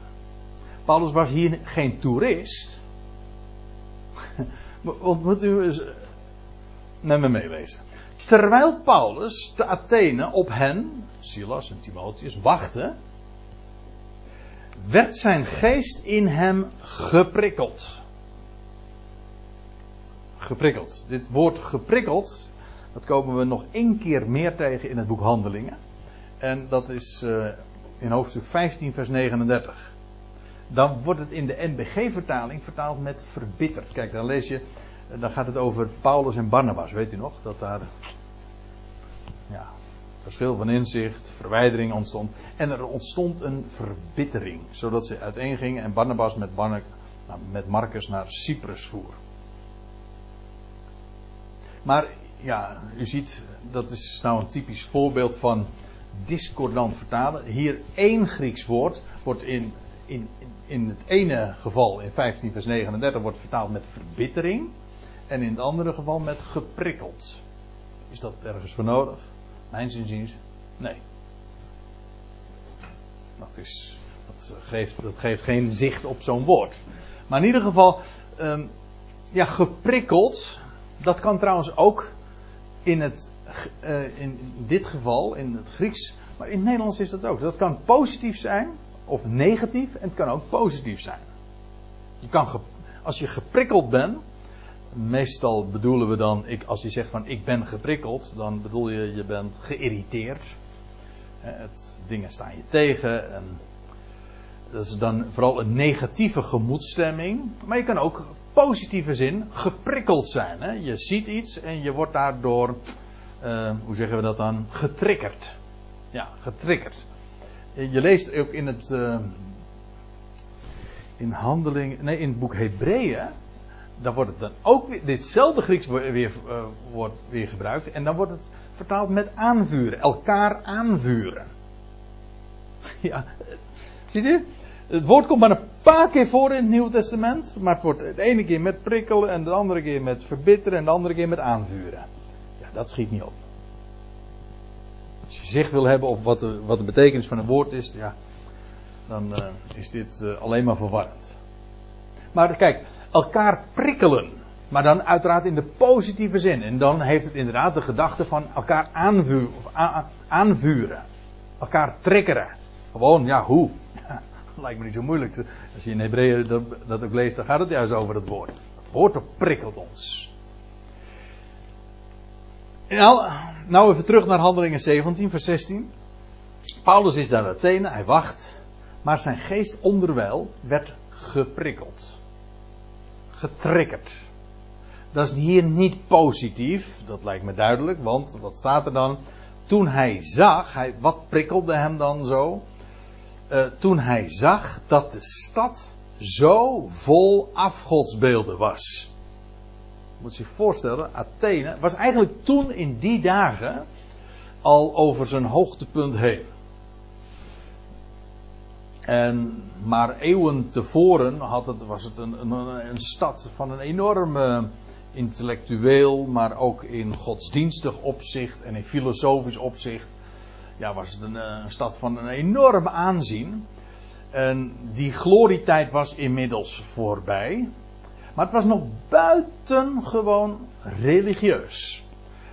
Paulus was hier geen toerist. Want moet u eens met me meelezen. Terwijl Paulus te Athene op hen, Silas en Timotheus, wachtte, werd zijn geest in hem geprikkeld. Geprikkeld. Dit woord geprikkeld, dat komen we nog één keer meer tegen in het boek Handelingen. En dat is uh, in hoofdstuk 15, vers 39. Dan wordt het in de NBG-vertaling vertaald met verbitterd. Kijk, dan lees je, dan gaat het over Paulus en Barnabas, weet u nog? Dat daar ja, verschil van inzicht, verwijdering ontstond. En er ontstond een verbittering, zodat ze uiteengingen en Barnabas met, Barne, nou, met Marcus naar Cyprus voer. Maar ja, u ziet, dat is nou een typisch voorbeeld van discordant vertalen. Hier één Grieks woord wordt in, in, in het ene geval, in 15 vers 39, wordt vertaald met verbittering. En in het andere geval met geprikkeld. Is dat ergens voor nodig? Mijn zinziens, nee. Dat, is, dat, geeft, dat geeft geen zicht op zo'n woord. Maar in ieder geval, um, ja, geprikkeld, dat kan trouwens ook in, het, uh, in dit geval, in het Grieks, maar in het Nederlands is dat ook. Dat kan positief zijn of negatief en het kan ook positief zijn. Je kan, als je geprikkeld bent, meestal bedoelen we dan, ik, als je zegt van ik ben geprikkeld, dan bedoel je je bent geïrriteerd. Het, dingen staan je tegen. En dat is dan vooral een negatieve gemoedstemming. Maar je kan ook positieve zin geprikkeld zijn. Hè? Je ziet iets en je wordt daardoor, uh, hoe zeggen we dat dan, getriggerd. Ja, getriggerd. Je leest ook in het, uh, in handeling, nee in het boek Hebreeën dan wordt het dan ook weer, ditzelfde Grieks weer, uh, wordt weer gebruikt. En dan wordt het vertaald met aanvuren. Elkaar aanvuren. Ja, ziet u? Het woord komt maar een paar keer voor in het Nieuwe Testament. Maar het wordt de ene keer met prikkelen en de andere keer met verbitteren en de andere keer met aanvuren. Ja, dat schiet niet op. Zicht wil hebben op wat de, wat de betekenis van een woord is, ja, dan uh, is dit uh, alleen maar verwarrend. Maar kijk, elkaar prikkelen. Maar dan uiteraard in de positieve zin. En dan heeft het inderdaad de gedachte van elkaar aanvuren. Of aanvuren. Elkaar triggeren. Gewoon, ja, hoe? lijkt me niet zo moeilijk. Als je in Hebreeën dat, ook leest, dan gaat het juist over het woord. Het woord prikkelt ons. Nou, nou even terug naar Handelingen 17, vers 16. Paulus is daar Athene, hij wacht. Maar zijn geest onderwijl werd geprikkeld getriggerd. Dat is hier niet positief, dat lijkt me duidelijk, want wat staat er dan? Toen hij zag, hij, wat prikkelde hem dan zo? Uh, toen hij zag dat de stad zo vol afgodsbeelden was. Moet zich voorstellen, Athene was eigenlijk toen in die dagen al over zijn hoogtepunt heen. En maar eeuwen tevoren had het, was het een, een, stad van een enorme intellectueel, maar ook in godsdienstig opzicht en in filosofisch opzicht. Ja, was het een, een stad van een enorm aanzien. En die glorietijd was inmiddels voorbij. Maar het was nog buitengewoon religieus.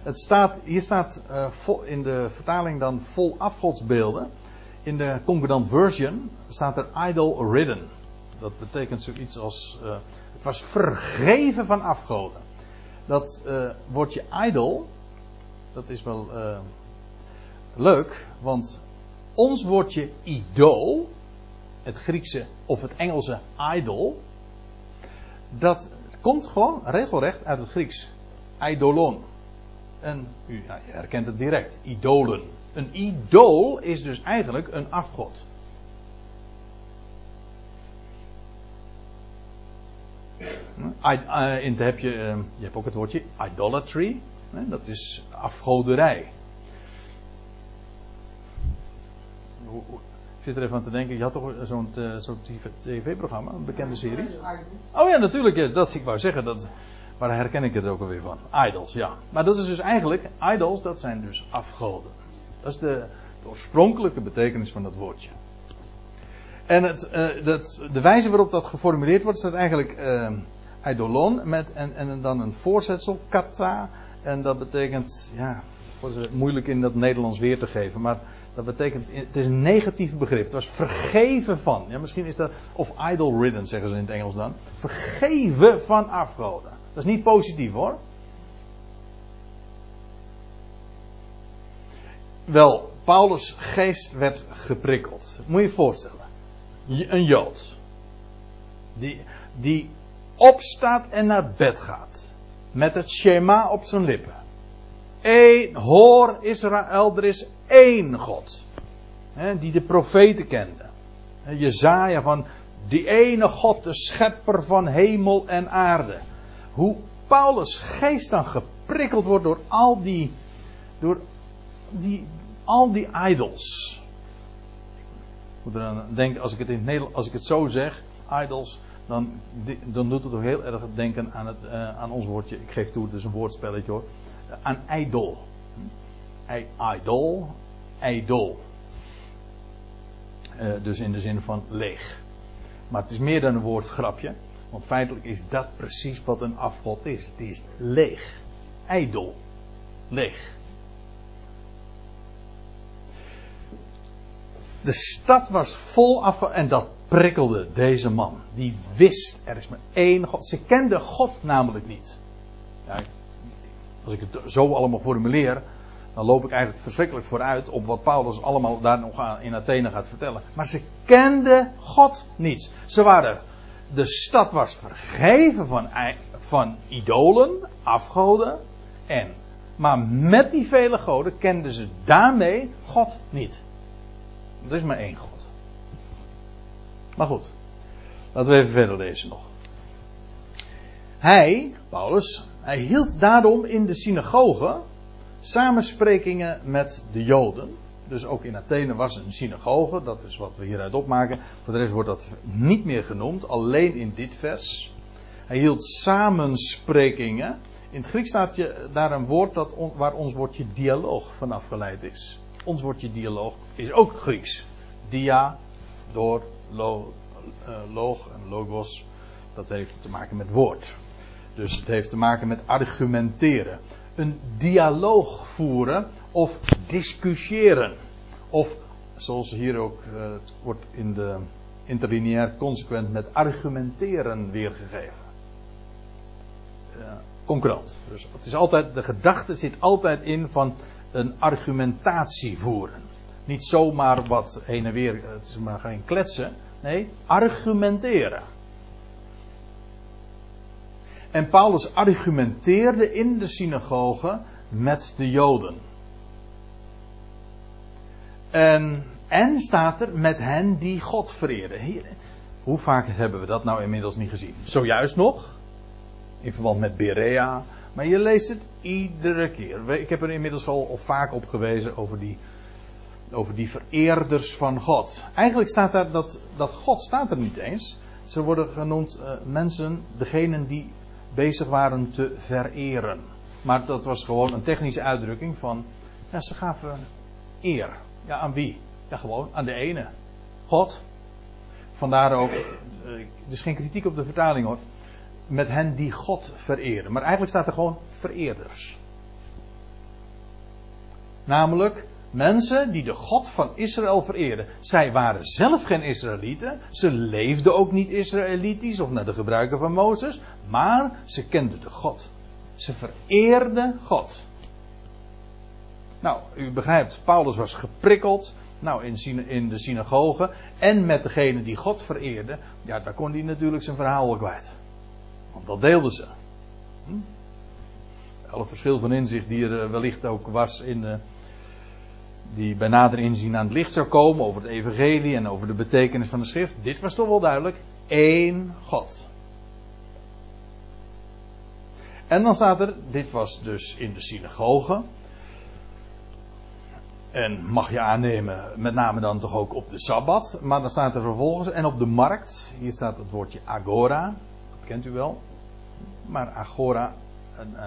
Het staat, hier staat vol, in de vertaling dan vol afgodsbeelden in de Concordant Version staat er idol ridden. Dat betekent zoiets als. Uh, het was vergeven van afgoden. Dat uh, woordje idol. Dat is wel leuk, want ons woordje idool. Het Griekse of het Engelse idol. Dat komt gewoon regelrecht uit het Grieks. Eidolon. En u je herkent het direct. Idolen. Een idool is dus eigenlijk een afgod. I, uh, in heb je, uh, je hebt ook het woordje idolatry. Dat is afgoderij. Zit er even aan te denken, je had toch zo'n zo tv-programma, een bekende serie? Oh ja, natuurlijk, dat ik wou zeggen, dat, waar herken ik het ook alweer van? Idols, ja. Maar dat is dus eigenlijk, idols, dat zijn dus afgoden. Dat is de, de oorspronkelijke betekenis van dat woordje. En het, uh, dat, de wijze waarop dat geformuleerd wordt, staat eigenlijk uh, eidolon met en, en dan een voorzetsel, kata. En dat betekent, ja, het moeilijk in dat Nederlands weer te geven, maar dat betekent, het is een negatief begrip. Het was vergeven van. Ja, misschien is dat, of idol ridden zeggen ze in het Engels dan. Vergeven van afgoden. Dat is niet positief hoor. Wel, Paulus' geest werd geprikkeld. Moet je je voorstellen. Een Jood. Die, die opstaat en naar bed gaat. Met het Shema op zijn lippen. Eén, hoor Israël, er is één God. Hè, die de profeten kende. Jezaja van die ene God, de schepper van hemel en aarde. Hoe Paulus geest dan geprikkeld wordt door al die, door die, al die idols. Ik moet denken, als ik het in het als ik het zo zeg, idols, dan, dan doet het ook heel erg denken aan, het, uh, aan ons woordje. Ik geef toe, het is een woordspelletje hoor. Aan idol. Idol, idol. Uh, dus in de zin van leeg. Maar het is meer dan een woordgrapje. Want feitelijk is dat precies wat een afgod is. Het is leeg. Ijdel. Leeg. De stad was vol afgod. En dat prikkelde deze man. Die wist, er is maar één God. Ze kende God namelijk niet. Ja, als ik het zo allemaal formuleer, dan loop ik eigenlijk verschrikkelijk vooruit op wat Paulus allemaal daar nog in Athene gaat vertellen. Maar ze kenden God niet. Ze waren, de stad was vergeven van, van idolen, afgoden. En, maar met die vele goden kenden ze daarmee God niet. Er is maar één God. Maar goed, laten we even verder lezen nog. Hij, Paulus, hij hield daarom in de synagoge samensprekingen met de Joden. Dus ook in Athene was een synagoge, dat is wat we hieruit opmaken. Voor de rest wordt dat niet meer genoemd, alleen in dit vers. Hij hield samensprekingen. In het Grieks staat je daar een woord dat waar ons woordje dialoog van afgeleid is. Ons woordje dialoog is ook Grieks. Dia, door, lo, uh, loog en logos. Dat heeft te maken met woord. Dus het heeft te maken met argumenteren. Een dialoog voeren of discussiëren. Of zoals hier ook uh, wordt in de interlineair consequent met argumenteren weergegeven. Uh, concurrent. Dus het is altijd, de gedachte zit altijd in van een argumentatie voeren. Niet zomaar wat heen en weer, het is maar geen kletsen. Nee, argumenteren. En Paulus argumenteerde in de synagoge met de Joden. En, en staat er met hen die God vereren. Hier, hoe vaak hebben we dat nou inmiddels niet gezien? Zojuist nog, in verband met Berea. Maar je leest het iedere keer. Ik heb er inmiddels al, vaak op gewezen over die, over die vereerders van God. Eigenlijk staat daar dat, dat God staat er niet eens. Ze worden genoemd uh, mensen, degenen die bezig waren te vereren. Maar dat was gewoon een technische uitdrukking van. Ja, ze gaven eer. Ja, aan wie? Ja, gewoon aan de ene. God. Vandaar ook. Er is geen kritiek op de vertaling hoor. Met hen die God vereren. Maar eigenlijk staat er gewoon vereerders. Namelijk mensen die de God van Israël vereerden. Zij waren zelf geen Israëlieten. Ze leefden ook niet Israëlitisch of naar de gebruiken van Mozes. Maar ze kenden de God. Ze vereerden God. Nou, u begrijpt, Paulus was geprikkeld. Nou, in, in de synagoge. En met degene die God vereerde. Ja, daar kon hij natuurlijk zijn verhaal wel kwijt. Want dat deelden ze. Hm? Alle verschil van inzicht die er wellicht ook was in. Die bij nader inzien aan het licht zou komen over het evangelie en over de betekenis van de schrift. Dit was toch wel duidelijk. Eén God. En dan staat er, dit was dus in de synagoge. En mag je aannemen, met name dan toch ook op de Sabbat. Maar dan staat er vervolgens, en op de markt, hier staat het woordje agora. Dat kent u wel. Maar agora, uh,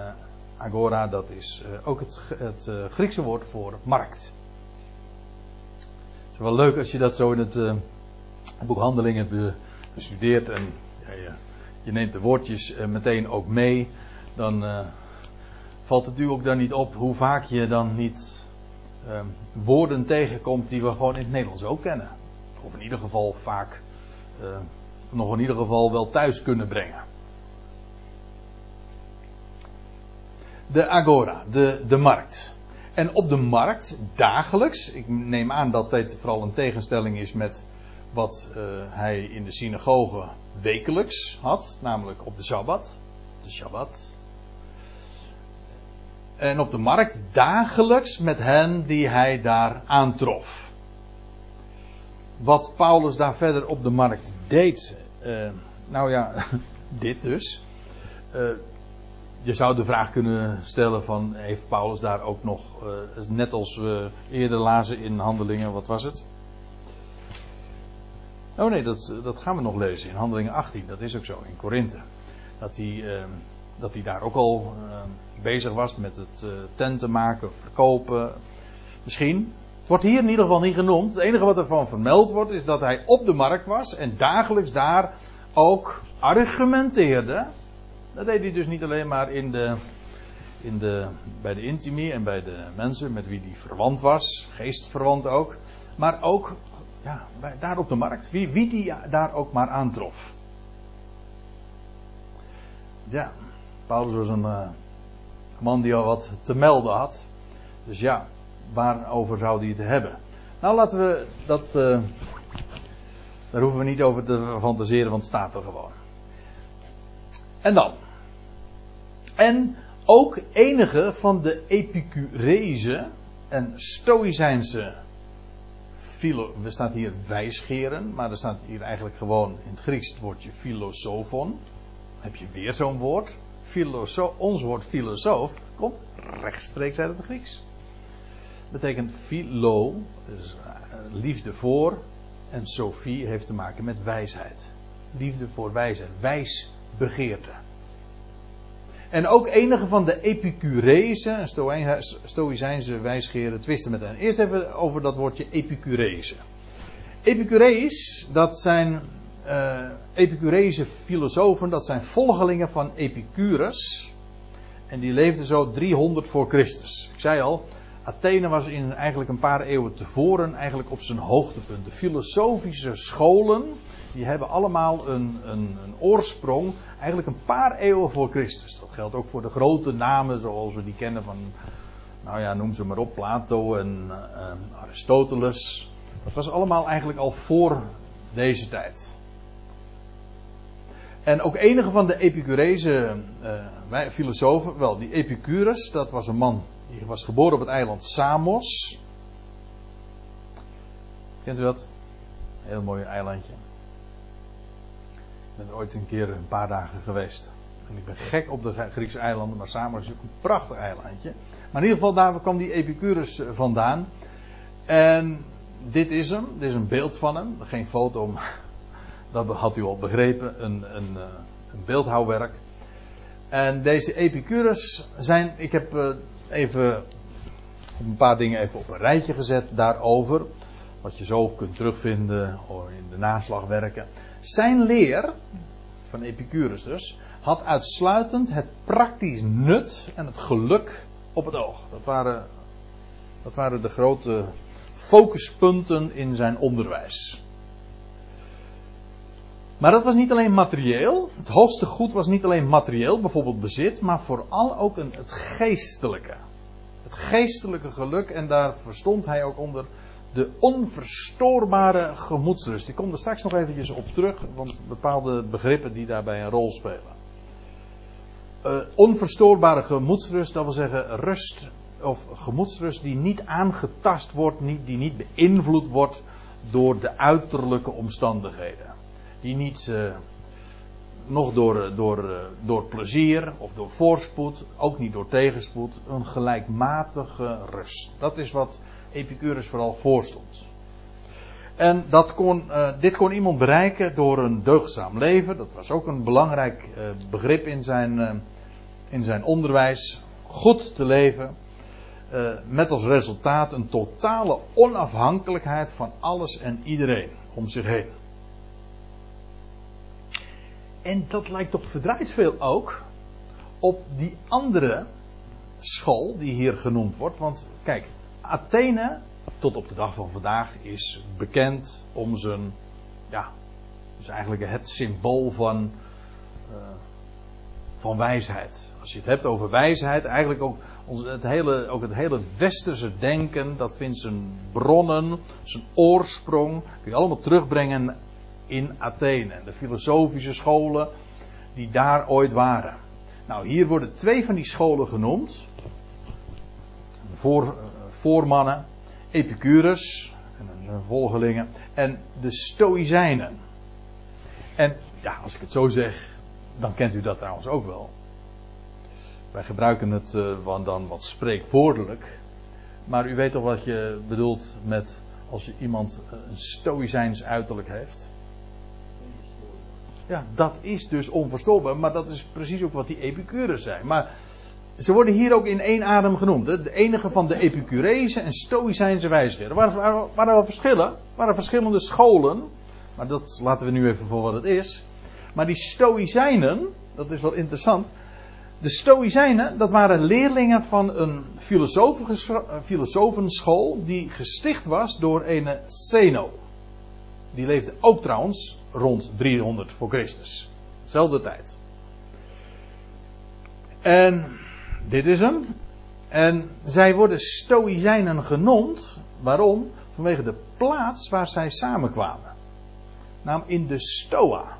agora dat is uh, ook het, het uh, Griekse woord voor markt. Is wel leuk als je dat zo in het boek Handelingen bestudeert. En ja, je, neemt de woordjes meteen ook mee dan uh, valt het u ook dan niet op hoe vaak je dan niet uh, woorden tegenkomt die we gewoon in het Nederlands ook kennen. Of in ieder geval vaak uh, nog in ieder geval wel thuis kunnen brengen. De agora, de, de markt. En op de markt, dagelijks, ik neem aan dat dit vooral een tegenstelling is met wat hij in de synagoge wekelijks had, namelijk op de Sabbat. De Shabbat, en op de markt dagelijks met hen die hij daar aantrof. Wat Paulus daar verder op de markt deed, uh, nou ja, dit dus. Uh, je zou de vraag kunnen stellen van, heeft Paulus daar ook nog, uh, net als we eerder lazen in Handelingen, wat was het? Oh nee, dat, dat gaan we nog lezen in Handelingen 18, dat is ook zo, in Korinthe. Dat hij dat hij daar ook al uh, bezig was met het uh, tenten maken, verkopen. Misschien. Het wordt hier in ieder geval niet genoemd. Het enige wat ervan vermeld wordt is dat hij op de markt was en dagelijks daar ook argumenteerde. Dat deed hij dus niet alleen maar in de, in de, bij de intimie en bij de mensen met wie hij verwant was, geestverwant ook. Maar ook ja, daar op de markt, wie, wie die daar ook maar aantrof. Ja, Paulus was een uh, man die al wat te melden had. Dus ja, waarover zou hij het hebben? Nou, laten we dat. Uh, daar hoeven we niet over te fantaseren, want het staat er gewoon. En dan. En ook enige van de Epicurese en Stoïcijnse. Philo, er staat hier wijsgeren, maar er staat hier eigenlijk gewoon in het Grieks het woordje filosofon. Heb je weer zo'n woord filosoof, ons woord filosoof komt rechtstreeks uit het Grieks. Betekent philo, dus eh, liefde voor, en Sophie heeft te maken met wijsheid. Liefde voor wijsheid, wijsbegeerte. En ook enige van de Epicurese en Stoïcijnse wijsgeren twisten met hen. Eerst even over dat woordje Epicurese. Epicurees, dat zijn uh, filosofen, dat zijn volgelingen van Epicurus. En die leefden zo 300 voor Christus. Ik zei al, Athene was in eigenlijk een paar eeuwen tevoren eigenlijk op zijn hoogtepunt. De filosofische scholen, die hebben allemaal een, een, een oorsprong eigenlijk een paar eeuwen voor Christus. Dat geldt ook voor de grote namen zoals we die kennen van, nou ja, noem ze maar op, Plato en uh, Aristoteles. Dat was allemaal eigenlijk al voor deze tijd. En ook enige van de Epicurese uh, filosofen, wel, die Epicurus, dat was een man die was geboren op het eiland Samos. Kent u dat? Heel mooi eilandje. Ben ooit een keer een paar dagen geweest. En ik ben gek op de Griekse eilanden, maar Samos is ook een prachtig eilandje. Maar in ieder geval, daar kwam die Epicurus vandaan. En dit is hem, dit is een beeld van hem. Geen foto, maar dat had u al begrepen, een, een, eh, een beeldhouwwerk. En deze Epicurus zijn, ik heb eh, even een paar dingen even op een rijtje gezet daarover. Wat je zo kunt terugvinden in de naslagwerken. Zijn leer, van Epicurus dus, had uitsluitend het praktisch nut en het geluk op het oog. Dat waren, dat waren de grote focuspunten in zijn onderwijs. Maar dat was niet alleen materieel. Het hoogste goed was niet alleen materieel, bijvoorbeeld bezit, maar vooral ook een, het geestelijke. Het geestelijke geluk, en daar verstond hij ook onder de onverstoorbare gemoedsrust. Ik kom er straks nog eventjes op terug, want bepaalde begrippen die daarbij een rol spelen. Uh, onverstoorbare gemoedsrust, dat wil zeggen rust of gemoedsrust die niet aangetast wordt, die niet beïnvloed wordt door de uiterlijke omstandigheden. Die niet uh, nog door, door, door plezier of door voorspoed, ook niet door tegenspoed, een gelijkmatige rust. Dat is wat Epicurus vooral voorstond. En dat kon, uh, dit kon iemand bereiken door een deugdzaam leven. Dat was ook een belangrijk uh, begrip in zijn, uh, in zijn onderwijs. Goed te leven. met als resultaat een totale onafhankelijkheid van alles en iedereen om zich heen. En dat lijkt toch verdraaid veel ook op die andere school die hier genoemd wordt. Want kijk, Athene tot op de dag van vandaag is bekend om zijn, ja, is eigenlijk het symbool van, uh, van wijsheid. Als je het hebt over wijsheid, eigenlijk ook, ons, het hele, ook het hele westerse denken, dat vindt zijn bronnen, zijn oorsprong, kun je allemaal terugbrengen in Athene. De filosofische scholen die daar ooit waren. Nou, hier worden twee van die scholen genoemd. Voor, voormannen. Epicurus en zijn volgelingen en de Stoïcijnen. En ja, als ik het zo zeg, dan kent u dat trouwens ook wel. Wij gebruiken het uh, dan wat spreekwoordelijk. Maar u weet toch wat je bedoelt met als je iemand een stoïcijns uiterlijk heeft? Ja, dat is dus onverstoorbaar. Maar dat is precies ook wat die Epicurus zijn. Maar ze worden hier ook in één adem genoemd. De enige van de Epicurese en Stoïcijnse wijsgeren. Er waren, waren wel verschillen. Er waren verschillende scholen. Maar dat laten we nu even voor wat het is. Maar die Stoïcijnen, dat is wel interessant. De Stoïcijnen, dat waren leerlingen van een filosofenschool die gesticht was door een Zeno. Die leefde ook trouwens rond 300 voor Christus. Zelfde tijd. En dit is hem. En zij worden Stoïcijnen genoemd. Waarom? Vanwege de plaats waar zij samenkwamen. Namelijk in de Stoa.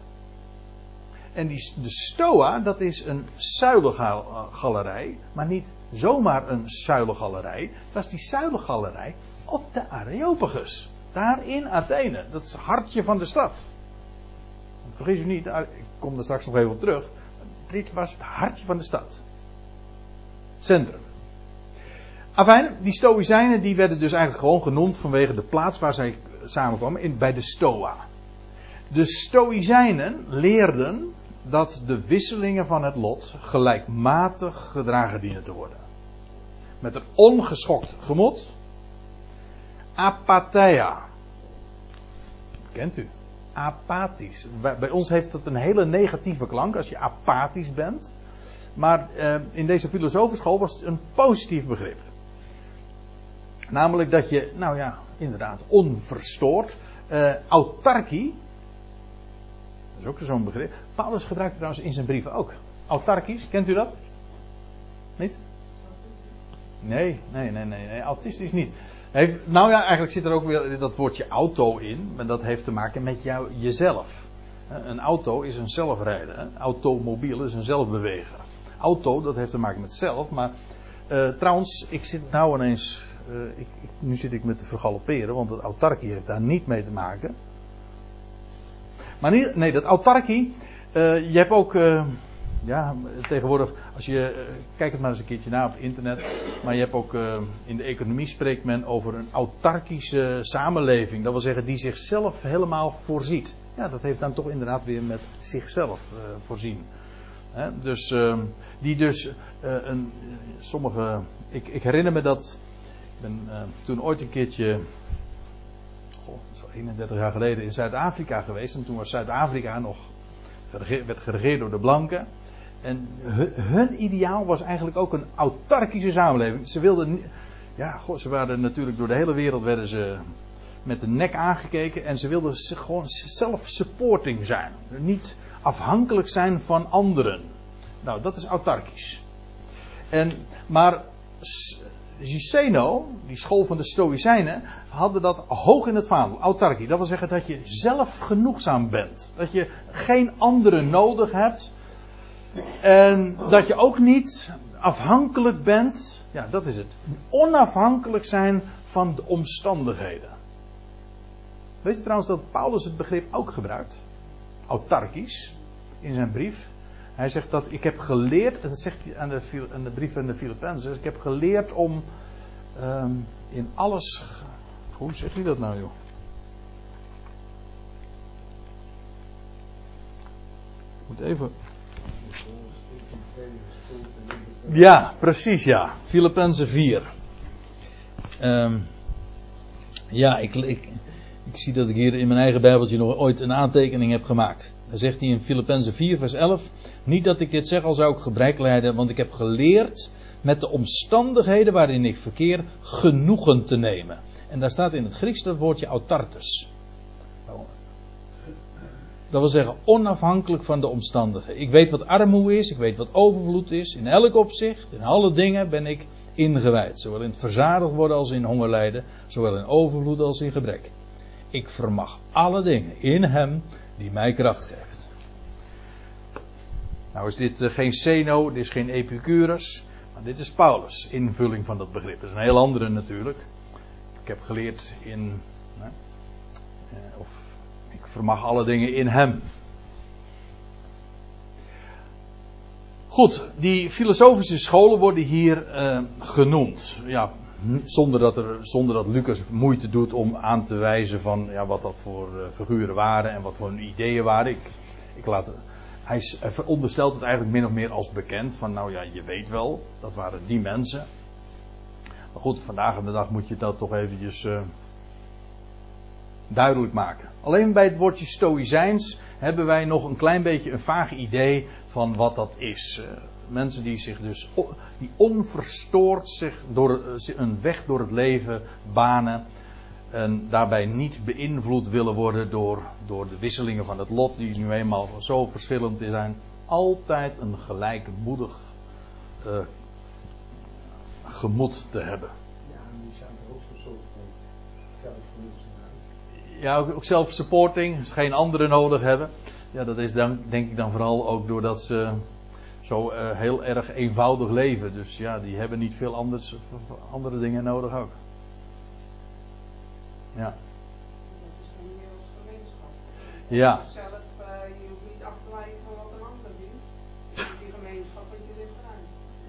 En die, de Stoa, dat is een zuilengalerij. Maar niet zomaar een zuilengalerij. Het was die zuilengalerij op de Areopagus. Daar in Athene. Dat is het hartje van de stad. Vergis u niet, ik kom er straks nog even op terug. Dit was het hartje van de stad centrum. Afijn, die Stoïcijnen die werden dus eigenlijk gewoon genoemd vanwege de plaats waar zij samenkwamen, in, bij de Stoa. De Stoïcijnen leerden dat de wisselingen van het lot gelijkmatig gedragen dienen te worden. Met een ongeschokt gemoed. Apatheia. Kent u? Apathisch. Bij ons heeft dat een hele negatieve klank als je apathisch bent. Maar uh, in deze filosofenschool was het een positief begrip. Namelijk dat je, nou ja, inderdaad, onverstoord. Uh, autarkie. Dat is ook zo'n begrip. Paulus gebruikt het trouwens in zijn brieven ook. Autarkisch, kent u dat? Niet? Nee, nee, nee, nee, nee. autistisch niet. Nou ja, eigenlijk zit er ook weer dat woordje auto in. Maar dat heeft te maken met jou, jezelf. Een auto is een zelfrijder. Automobiel is een zelfbeweger auto, dat heeft te maken met zelf. Maar uh, trouwens, ik zit nou ineens. Uh, ik, nu zit ik me te vergalopperen, want het autarkie heeft daar niet mee te maken. Maar nee, dat autarkie. Uh, je hebt ook. ja, tegenwoordig, als je. kijk het maar eens een keertje na op internet. Maar je hebt ook. in de economie spreekt men over een autarkische samenleving. Dat wil zeggen, die zichzelf helemaal voorziet. Ja, dat heeft dan toch inderdaad weer met zichzelf voorzien. Dus, ehm, die dus uh, een, sommige. Ik, ik, herinner me dat. Ik ben uh, toen ooit een keertje. Goh, al 31 jaar geleden in Zuid-Afrika geweest. En toen was Zuid-Afrika nog. werd geregeerd door de blanken. En hun, ideaal was eigenlijk ook een autarkische samenleving. Ze wilden. Ja, goh, ze waren natuurlijk door de hele wereld werden ze met de nek aangekeken. En ze wilden gewoon self-supporting zijn. Niet afhankelijk zijn van anderen. Nou, dat is autarkisch. En, maar Zeno, die school van de Stoïcijnen, hadden dat hoog in het vaandel. Autarkie, dat wil zeggen dat je zelf genoegzaam bent. Dat je geen anderen nodig hebt. En dat je ook niet afhankelijk bent, ja dat is het, onafhankelijk zijn van de omstandigheden. Weet je trouwens dat Paulus het begrip ook gebruikt? Autarkisch, in zijn brief. Hij zegt dat ik heb geleerd, dat zegt hij aan de, aan de brief van de Filippenzen, ik heb geleerd om um, in alles. Hoe zeg je dat nou, joh? Ik moet even. Ja, precies, ja. Filippenzen 4. Um, ja, ik, ik, ik zie dat ik hier in mijn eigen Bijbeltje nog ooit een aantekening heb gemaakt. Dan zegt hij in Filippenzen 4, vers 11. Niet dat ik dit zeg, al zou ik gebrek lijden, want ik heb geleerd met de omstandigheden waarin ik verkeer genoegen te nemen. En daar staat in het Grieks dat woordje autartes. Dat wil zeggen onafhankelijk van de omstandigheden. Ik weet wat armoede is, ik weet wat overvloed is. In elk opzicht, in alle dingen ben ik ingewijd. Zowel in het verzadigd worden als in hongerlijden. Zowel in overvloed als in gebrek. Ik vermag alle dingen in hem die mij kracht geeft. Nou is dit eh, geen Seno, dit is geen Epicurus. Maar dit is Paulus' invulling van dat begrip. Dat is een heel andere natuurlijk. Ik heb geleerd in. Eh, of ik vermag alle dingen in hem. Goed, die filosofische scholen worden hier uh, genoemd. Ja, zonder dat, er, zonder dat Lucas moeite doet om aan te wijzen van ja, wat dat voor uh, figuren waren en wat voor ideeën waren. Ik, ik laat, hij, veronderstelt het eigenlijk min of meer als bekend. Van nou ja, je weet wel, dat waren die mensen. Maar goed, vandaag aan de dag moet je dat toch eventjes uh, duidelijk maken. Alleen bij het woordje stoïcijns hebben wij nog een klein beetje een vaag idee van wat dat is. Uh, mensen die zich dus die onverstoord zich door eh, een weg door het leven banen en daarbij niet beïnvloed willen worden door, door de wisselingen van het lot die nu eenmaal zo verschillend zijn. Altijd een gelijkmoedig uh, gemoed te hebben. Ja, die zijn er ook zo Ja, ook, ook self-supporting, geen anderen nodig hebben. Ja, dat is dan, denk ik dan vooral ook doordat ze zo uh, heel erg eenvoudig leven. Dus ja, die hebben niet veel anders, andere dingen nodig ook. Ja. Ja. Zelf, uh, je hoeft niet te van wat een ander doet. Die gemeenschap wat je.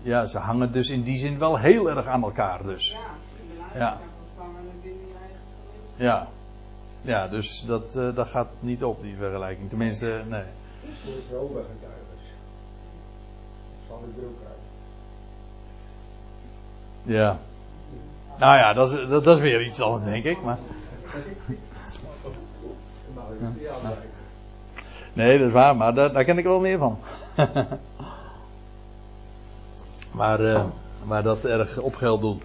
Ja, ze hangen dus in die zin wel heel erg aan elkaar dus. Ja, inderdaad. Ja. Ja. Ja, dus dat, uh, dat gaat niet op, die vergelijking. Tenminste, nee. Voor Jehovah-getuigers. Val ik er ook uit. Ja. Nou ja, dat is, dat, dat is weer iets anders, denk ik. Maar... Ja. Nee, dat is waar, maar daar, daar ken ik wel meer van. maar, uh, maar dat erg op geld doen.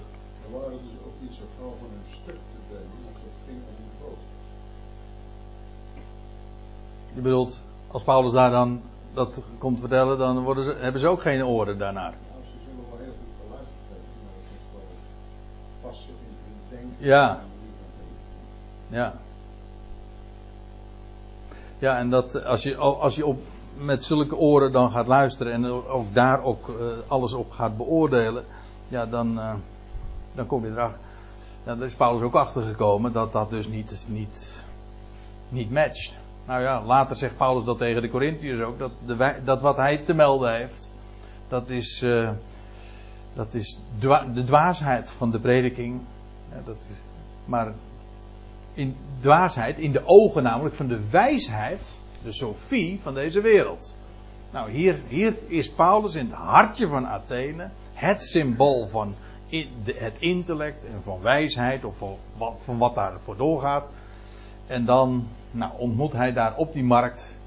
Je bedoelt, als Paulus daar dan dat komt vertellen, dan worden ze, hebben ze ook geen oren daarnaar. Ze zullen wel heel goed geluisterd hebben, maar het is wel passen in hun denken. Ja. Ja. Ja, en dat als je, als je op, met zulke oren dan gaat luisteren en ook daar ook uh, alles op gaat beoordelen, ja, dan, uh, dan kom je erachter. Ja, daar is Paulus ook achter gekomen dat dat dus niet, niet, niet matcht. Nou ja, later zegt Paulus dat tegen de Corinthiërs ook, dat, de, dat wat hij te melden heeft, dat is, uh, dat is de dwaasheid van de prediking. Dat is, maar in dwaasheid, in de ogen namelijk van de wijsheid, de Sophie van deze wereld. Nou, hier, hier is Paulus in het hartje van Athene, het symbool van het intellect en van wijsheid, of van van wat daarvoor doorgaat. En dan nou, ontmoet hij daar op die markt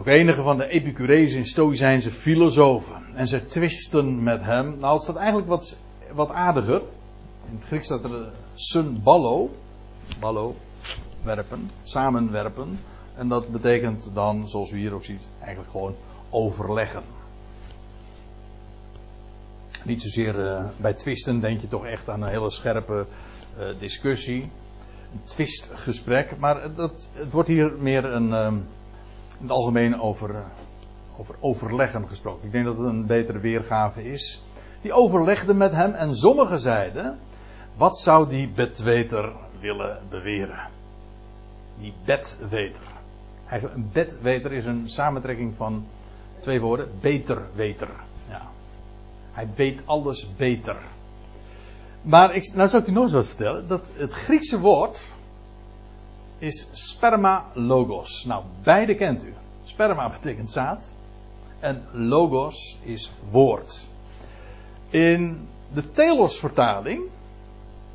ook enige van de Epicurezen en Stoïcijnse filosofen. En ze twisten met hem. Nou, het staat eigenlijk wat, wat aardiger. In het Grieks staat er sun ballo. Ballo, werpen, samenwerpen. En dat betekent dan, zoals u hier ook ziet, eigenlijk gewoon overleggen. Niet zozeer uh, bij twisten denk je toch echt aan een hele scherpe uh, discussie. Twistgesprek. Maar dat, het wordt hier meer een, um, in het algemeen over, uh, over overleggen gesproken. Ik denk dat het een betere weergave is. Die overlegden met hem en sommigen zeiden: Wat zou die bedweter willen beweren? Die bedweter. Eigenlijk, een bedweter is een samentrekking van twee woorden: beterweter. Ja. Hij weet alles beter. Maar ik, nou zal ik u nog eens wat vertellen. Dat het Griekse woord is sperma logos. Nou, beide kent u. Sperma betekent zaad. En logos is woord. In de Telos-vertaling.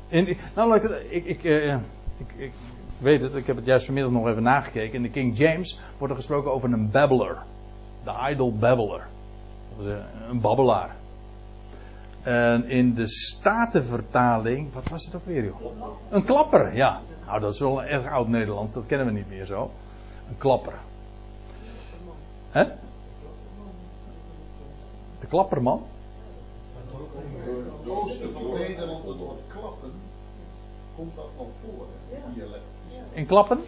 In, nou, ik, ik, eh, ik, ik, weet het, ik heb het juist vanmiddag nog even nagekeken. In de King James wordt er gesproken over een babbler. De idle babbler. Een babbelaar. En in de Statenvertaling, wat was het ook weer, joh? Een klapper, ja. Nou, dat is wel een erg oud Nederlands, dat kennen we niet meer zo. Een klapper. Hè? De klapperman? Het oosten van Nederland, het woord klappen, komt dat nog voor, hè, in dialect. In klappen?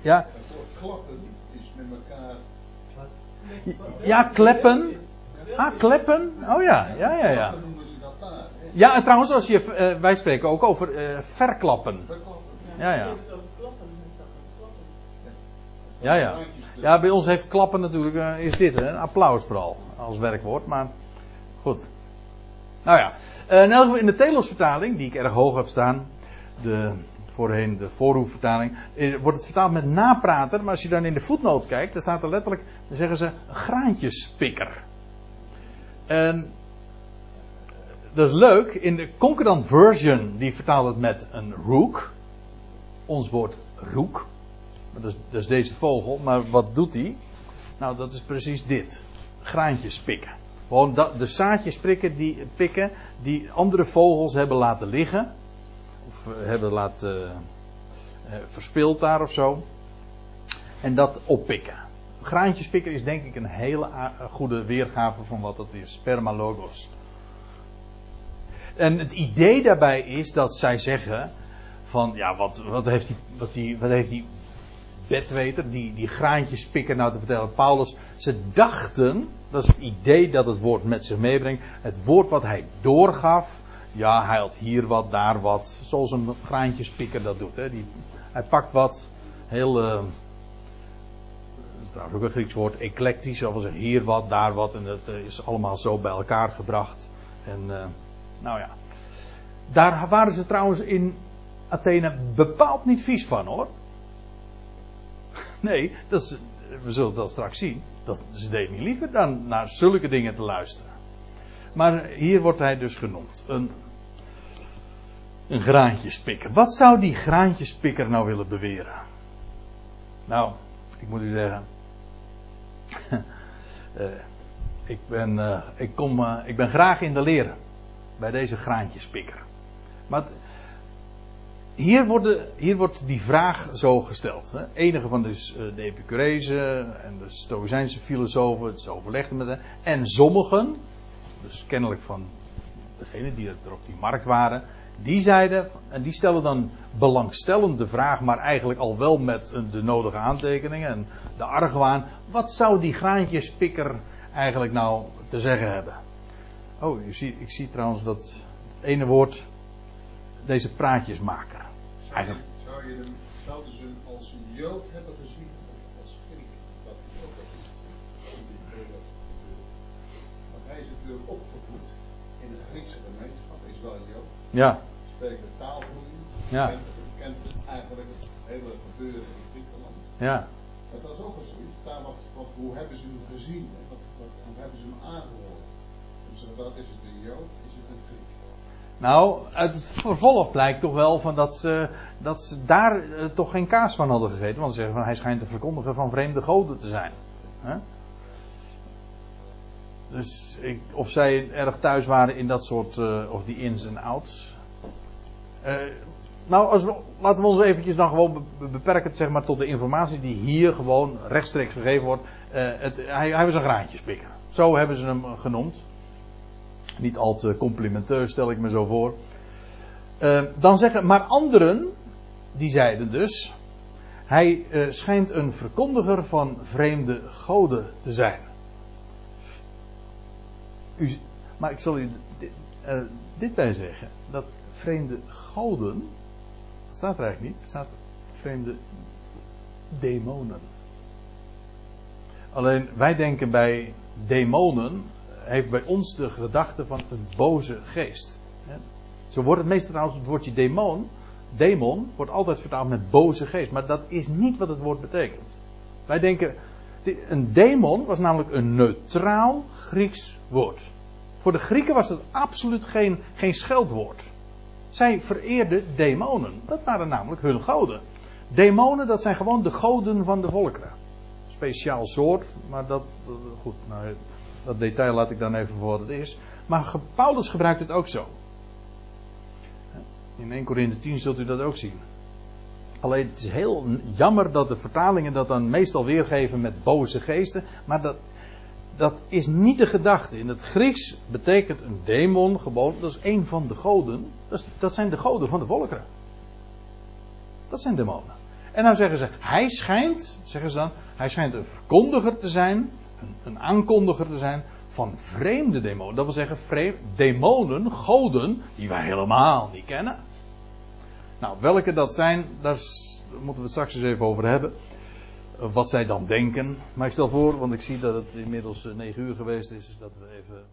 Ja. Het woord klappen is met elkaar. Ja, kleppen. Ah, kleppen? Oh ja, ja, ja, ja. Ja, en trouwens, als je, eh, wij spreken ook over eh, verklappen. Verklappen. Ja, ja. Ja, ja. Ja, bij ons heeft klappen natuurlijk, eh, is dit, een applaus vooral, als werkwoord, maar goed. Nou ja, in in de Telos-vertaling, die ik erg hoog heb staan, de, voorheen de voorhoefvertaling, wordt het vertaald met naprater, maar als je dan in de voetnoot kijkt, dan staat er letterlijk, dan zeggen ze graantjespikker. En dat is leuk, in de Concordant Version, die vertaalt het met een rook, ons woord roek, dat is, dat is deze vogel, maar wat doet hij? Nou, dat is precies dit. Graantjes pikken. Gewoon dat, de zaadjes pikken die, pikken die andere vogels hebben laten liggen. Of eh, hebben laten eh, verspild daar of zo. En dat oppikken. Graantjes pikken is denk ik een hele goede weergave van wat dat is. Spermalogos. En het idee daarbij is dat zij zeggen van ja, wat, wat, heeft, die, wat, die, wat heeft die bedweter, die, die graantjes pikken nou te vertellen. Paulus, ze dachten, dat is het idee dat het woord met zich meebrengt. Het woord wat hij doorgaf, ja, hij had hier wat, daar wat. Zoals een graantjespikker dat doet. Hè. Die, hij pakt wat, heel, is trouwens ook een Grieks woord, eclectisch. Zeggen hier wat, daar wat. En dat eh, is allemaal zo bij elkaar gebracht. En, eh, nou ja. Daar waren ze trouwens in Athene bepaald niet vies van hoor. Nee, dat is, we zullen wel straks zien. Dat, ze deden niet liever dan naar zulke dingen te luisteren. Maar hier wordt hij dus genoemd. Een, een graantjespikker. Wat zou die graantjespikker nou willen beweren? Nou, ik moet u zeggen. eh, ik, ben, eh, ik, kom, eh, ik ben graag in de leer. Bij deze graantjespikker. Maar hier, worden, hier wordt die vraag zo gesteld. Hè. Enige van dus eh, de Epicurezen en de Stoïcijnse filosofen, het overlegden met hem. En sommigen, dus kennelijk van degenen die er op die markt waren, die zeiden, en die stellen dan belangstellende vraag, maar eigenlijk al wel met een- de nodige aantekeningen en de argwaan. Wat zou die graantjespikker eigenlijk nou te zeggen hebben? Oh, u ziet, ik zie trouwens dat het ene woord, deze praatjesmaker. Eigenlijk. Zou je hem, zouden ze hem als een Jood hebben gezien of als Griek? Dat is ook wel iets. Want hij is natuurlijk opgevoed in een Griekse gemeenschap, is wel een Jood, Ja, spreekt de taal Ja. kent, kent eigenlijk het hele gebeuren in Griekenland. ja. Dat was ook wel zoiets. Daar wat, wat, hoe hebben ze hem gezien? hè? Wat, wat, hoe hebben ze hem aangehoord? Dus wat is het een Jood? Is het een Griek? Nou, uit het vervolg blijkt toch wel van dat, ze, dat ze daar eh, toch geen kaas van hadden gegeten. Want ze zeggen van hij schijnt te verkondigen van vreemde goden te zijn. Dus ik, of zij erg thuis waren in dat soort, eh, of die ins en outs. Eh, nou, als laten we ons eventjes dan gewoon be- beperken zeg maar, tot de informatie die hier gewoon rechtstreeks gegeven wordt. Eh, het, hij, hij was een graantjespikker. Zo hebben ze hem genoemd. Niet al te complimenteus, stel ik me zo voor. Eh, dan zeggen, maar anderen, die zeiden dus. Hij eh, schijnt een verkondiger van vreemde goden te zijn. u, maar ik zal u dit, er dit bij zeggen. Dat vreemde goden. Staat er eigenlijk niet. Staat vreemde demonen. Alleen wij denken bij demonen. Heeft bij ons de gedachte van een boze geest. Zo wordt het meestal trouwens het woordje demon. Demon wordt altijd vertaald met boze geest. Maar dat is niet wat het woord betekent. Wij denken. Een demon was namelijk een neutraal Grieks woord. Voor de Grieken was het absoluut geen, geen scheldwoord. Zij vereerden demonen. Dat waren namelijk hun goden. Demonen, dat zijn gewoon de goden van de volkeren. Speciaal soort, maar dat, goed, nou, dat detail laat ik dan even voor wat het is. Maar Paulus gebruikt het ook zo. In 1 Corinthië 10 zult u dat ook zien. Alleen het is heel jammer dat de vertalingen dat dan meestal weergeven met boze geesten. Maar dat, dat is niet de gedachte. In het Grieks betekent een demon gewoon, dat is een van de goden. Dat, dat zijn de goden van de volkeren. Dat zijn demonen. En dan zeggen ze, hij schijnt, zeggen ze dan, hij schijnt een verkondiger te zijn, een, aankondiger te zijn van vreemde demonen. Dat wil zeggen, vreemde, demonen, goden, die wij helemaal niet kennen. Nou, welke dat zijn, daar moeten we het straks eens even over hebben. Wat zij dan denken. Maar ik stel voor, want ik zie dat het inmiddels 9 uur geweest is, dat we even